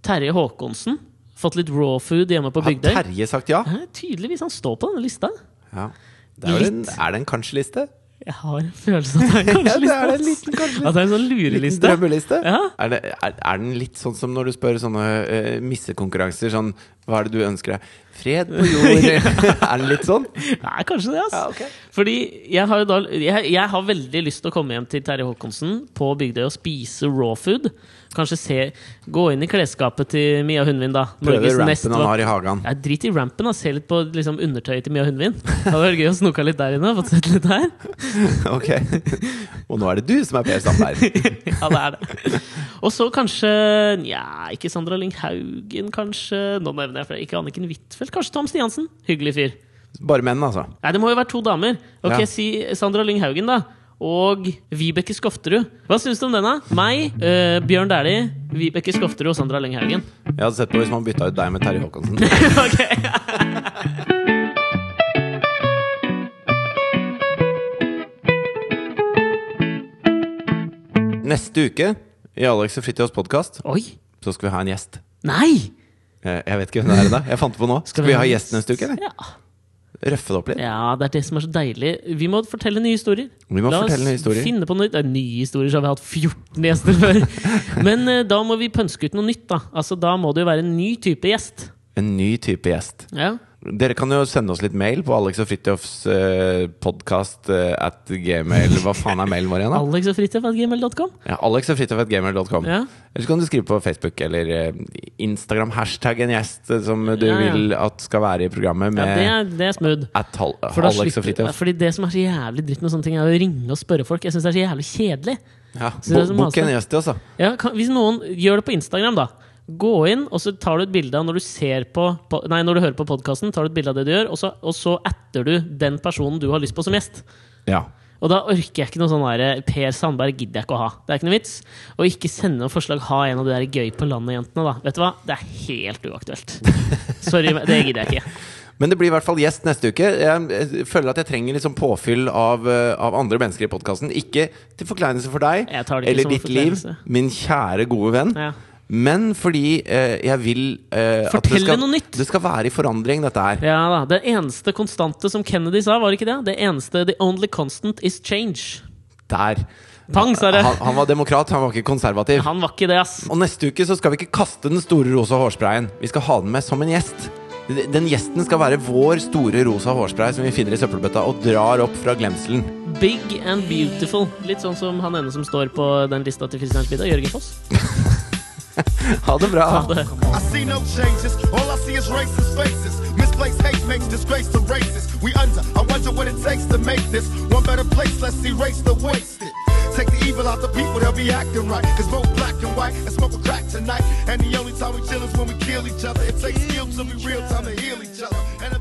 Terje Håkonsen, fått litt raw food hjemme på Har Terje sagt ja? Ja, Tydeligvis han står på denne lista. ja. Det er, en, er det en kanskje-liste? Jeg har en følelse av at det er kanskje Ja, det er en liten kanskje-liste. At det er en sånn Liten lureliste. drømmeliste? Ja. Er, det, er, er den litt sånn som når du spør sånne uh, missekonkurranser? Sånn, hva er det du ønsker deg? Fred på jord. er den litt sånn? Nei, kanskje det, Altså. Ja, okay. Fordi jeg har jo da jeg, jeg har veldig lyst til å komme hjem til Terje Håkonsen på Bygdøy og spise raw food. Kanskje se Gå inn i klesskapet til Mia Hundvin, da. Prøve rampen han har i hagen. Ja, drit i rampen, da. Se litt på liksom, undertøyet til Mia Hundvin. Det hadde vært gøy å snoke litt der inne. Fått sett litt her. Ok. Og nå er det du som er Per Sandberg. Ja, det er det. Og så kanskje Nja, ikke Sandra Lyng Haugen, kanskje. Nå nevner jeg flere. Ikke Anniken Huitfeldt. Kanskje Tom Stiansen. Hyggelig fyr. Bare menn, altså. Nei, det må jo være to damer. Ok, Ja. Si Sandra Lyng Haugen, da. Og Vibeke Skofterud. Hva syns du om denne? Meg, eh, Bjørn Dæhlie, Vibeke Skofterud og Sandra Lenghaugen. Jeg hadde sett på hvis man bytta ut deg med Terje Håkonsen. ok Neste uke i Alex og Fritjofs podkast så skal vi ha en gjest. Nei! Jeg, Jeg vet ikke hvem det er ennå. Jeg fant det på nå. Skal vi ha gjest neste uke, eller? Ja. Røffe det opp litt? ja, det er det som er så deilig. Vi må fortelle nye historier. Vi må La oss fortelle nye historier. Finne på noe, det er nye historier, så har vi hatt 14 gjester før. Men uh, da må vi pønske ut noe nytt. Da Altså Da må det jo være en ny type gjest. En ny type gjest. Ja Dere kan jo sende oss litt mail på Alex og Fridtjofs uh, podkast at gmail Hva faen er mailen vår igjen, da? Alex og Fridtjof at gmail.com. Ja, Alex og Fridtjof at gmail.com. Ja. Eller så kan du skrive på Facebook eller eh, Instagram hashtag en gjest eh, som du Ja, ja. vil at skal være i programmet Ja, med det er, det er smooth. at hal For da Alex og slipper, Fritjof. fordi det som er så jævlig dritt med sånne ting, er å ringe og spørre folk. Jeg syns det er så jævlig kjedelig. Ja, Så det er bo- som Bok maser. en gjest til oss, da. Ja, kan, hvis noen gjør det på Instagram, da. Gå inn, og så tar du et bilde av når du ser på, på Nei, når du hører på podkasten, tar du et bilde av det du gjør, og så, og så atter du den personen du har lyst på som gjest. Ja. Og da orker jeg ikke noe sånn der Per Sandberg gidder jeg ikke å ha. Det er ikke noe vits. Og ikke sende noe forslag. Ha en av de der gøy på landet-jentene, da. Vet du hva? Det er helt uaktuelt. Sorry, det gidder jeg ikke. Men det blir i hvert fall gjest neste uke. Jeg, føler at jeg trenger sånn påfyll av, eh, av andre mennesker i podkasten. Ikke til forkleinelse for deg eller ditt liv, min kjære, gode venn. Ja. Men fordi eh, jeg vil eh, at det Fortell skal, noe nytt. det skal være i forandring, dette her. Ja da, Det eneste konstante som Kennedy sa, var ikke det? Det eneste, The only constant is change. Der. Pang, sa det! Han, han var demokrat, han var ikke konservativ. Han var ikke det, ass. Og neste uke så skal vi ikke kaste den store rosa hårsprayen. Vi skal ha den med som en gjest. Den gjesten skal være vår store rosa hårspray som vi finner i søppelbøtta og drar opp fra glemselen. Big and beautiful. Litt sånn som han ene som står på den lista til Kristians middag, Jørgen Foss. Ha det bra! Ha det. I see no changes. All I see is racist faces. Misplaced hate makes disgrace to races. We under. I wonder what it takes to make this one better place. Let's erase the wasted. Take the evil out the people, they'll be acting right. Cause both black and white and smoke a crack tonight. And the only time we chill is when we kill each other. It takes skill to be real time to heal each other. And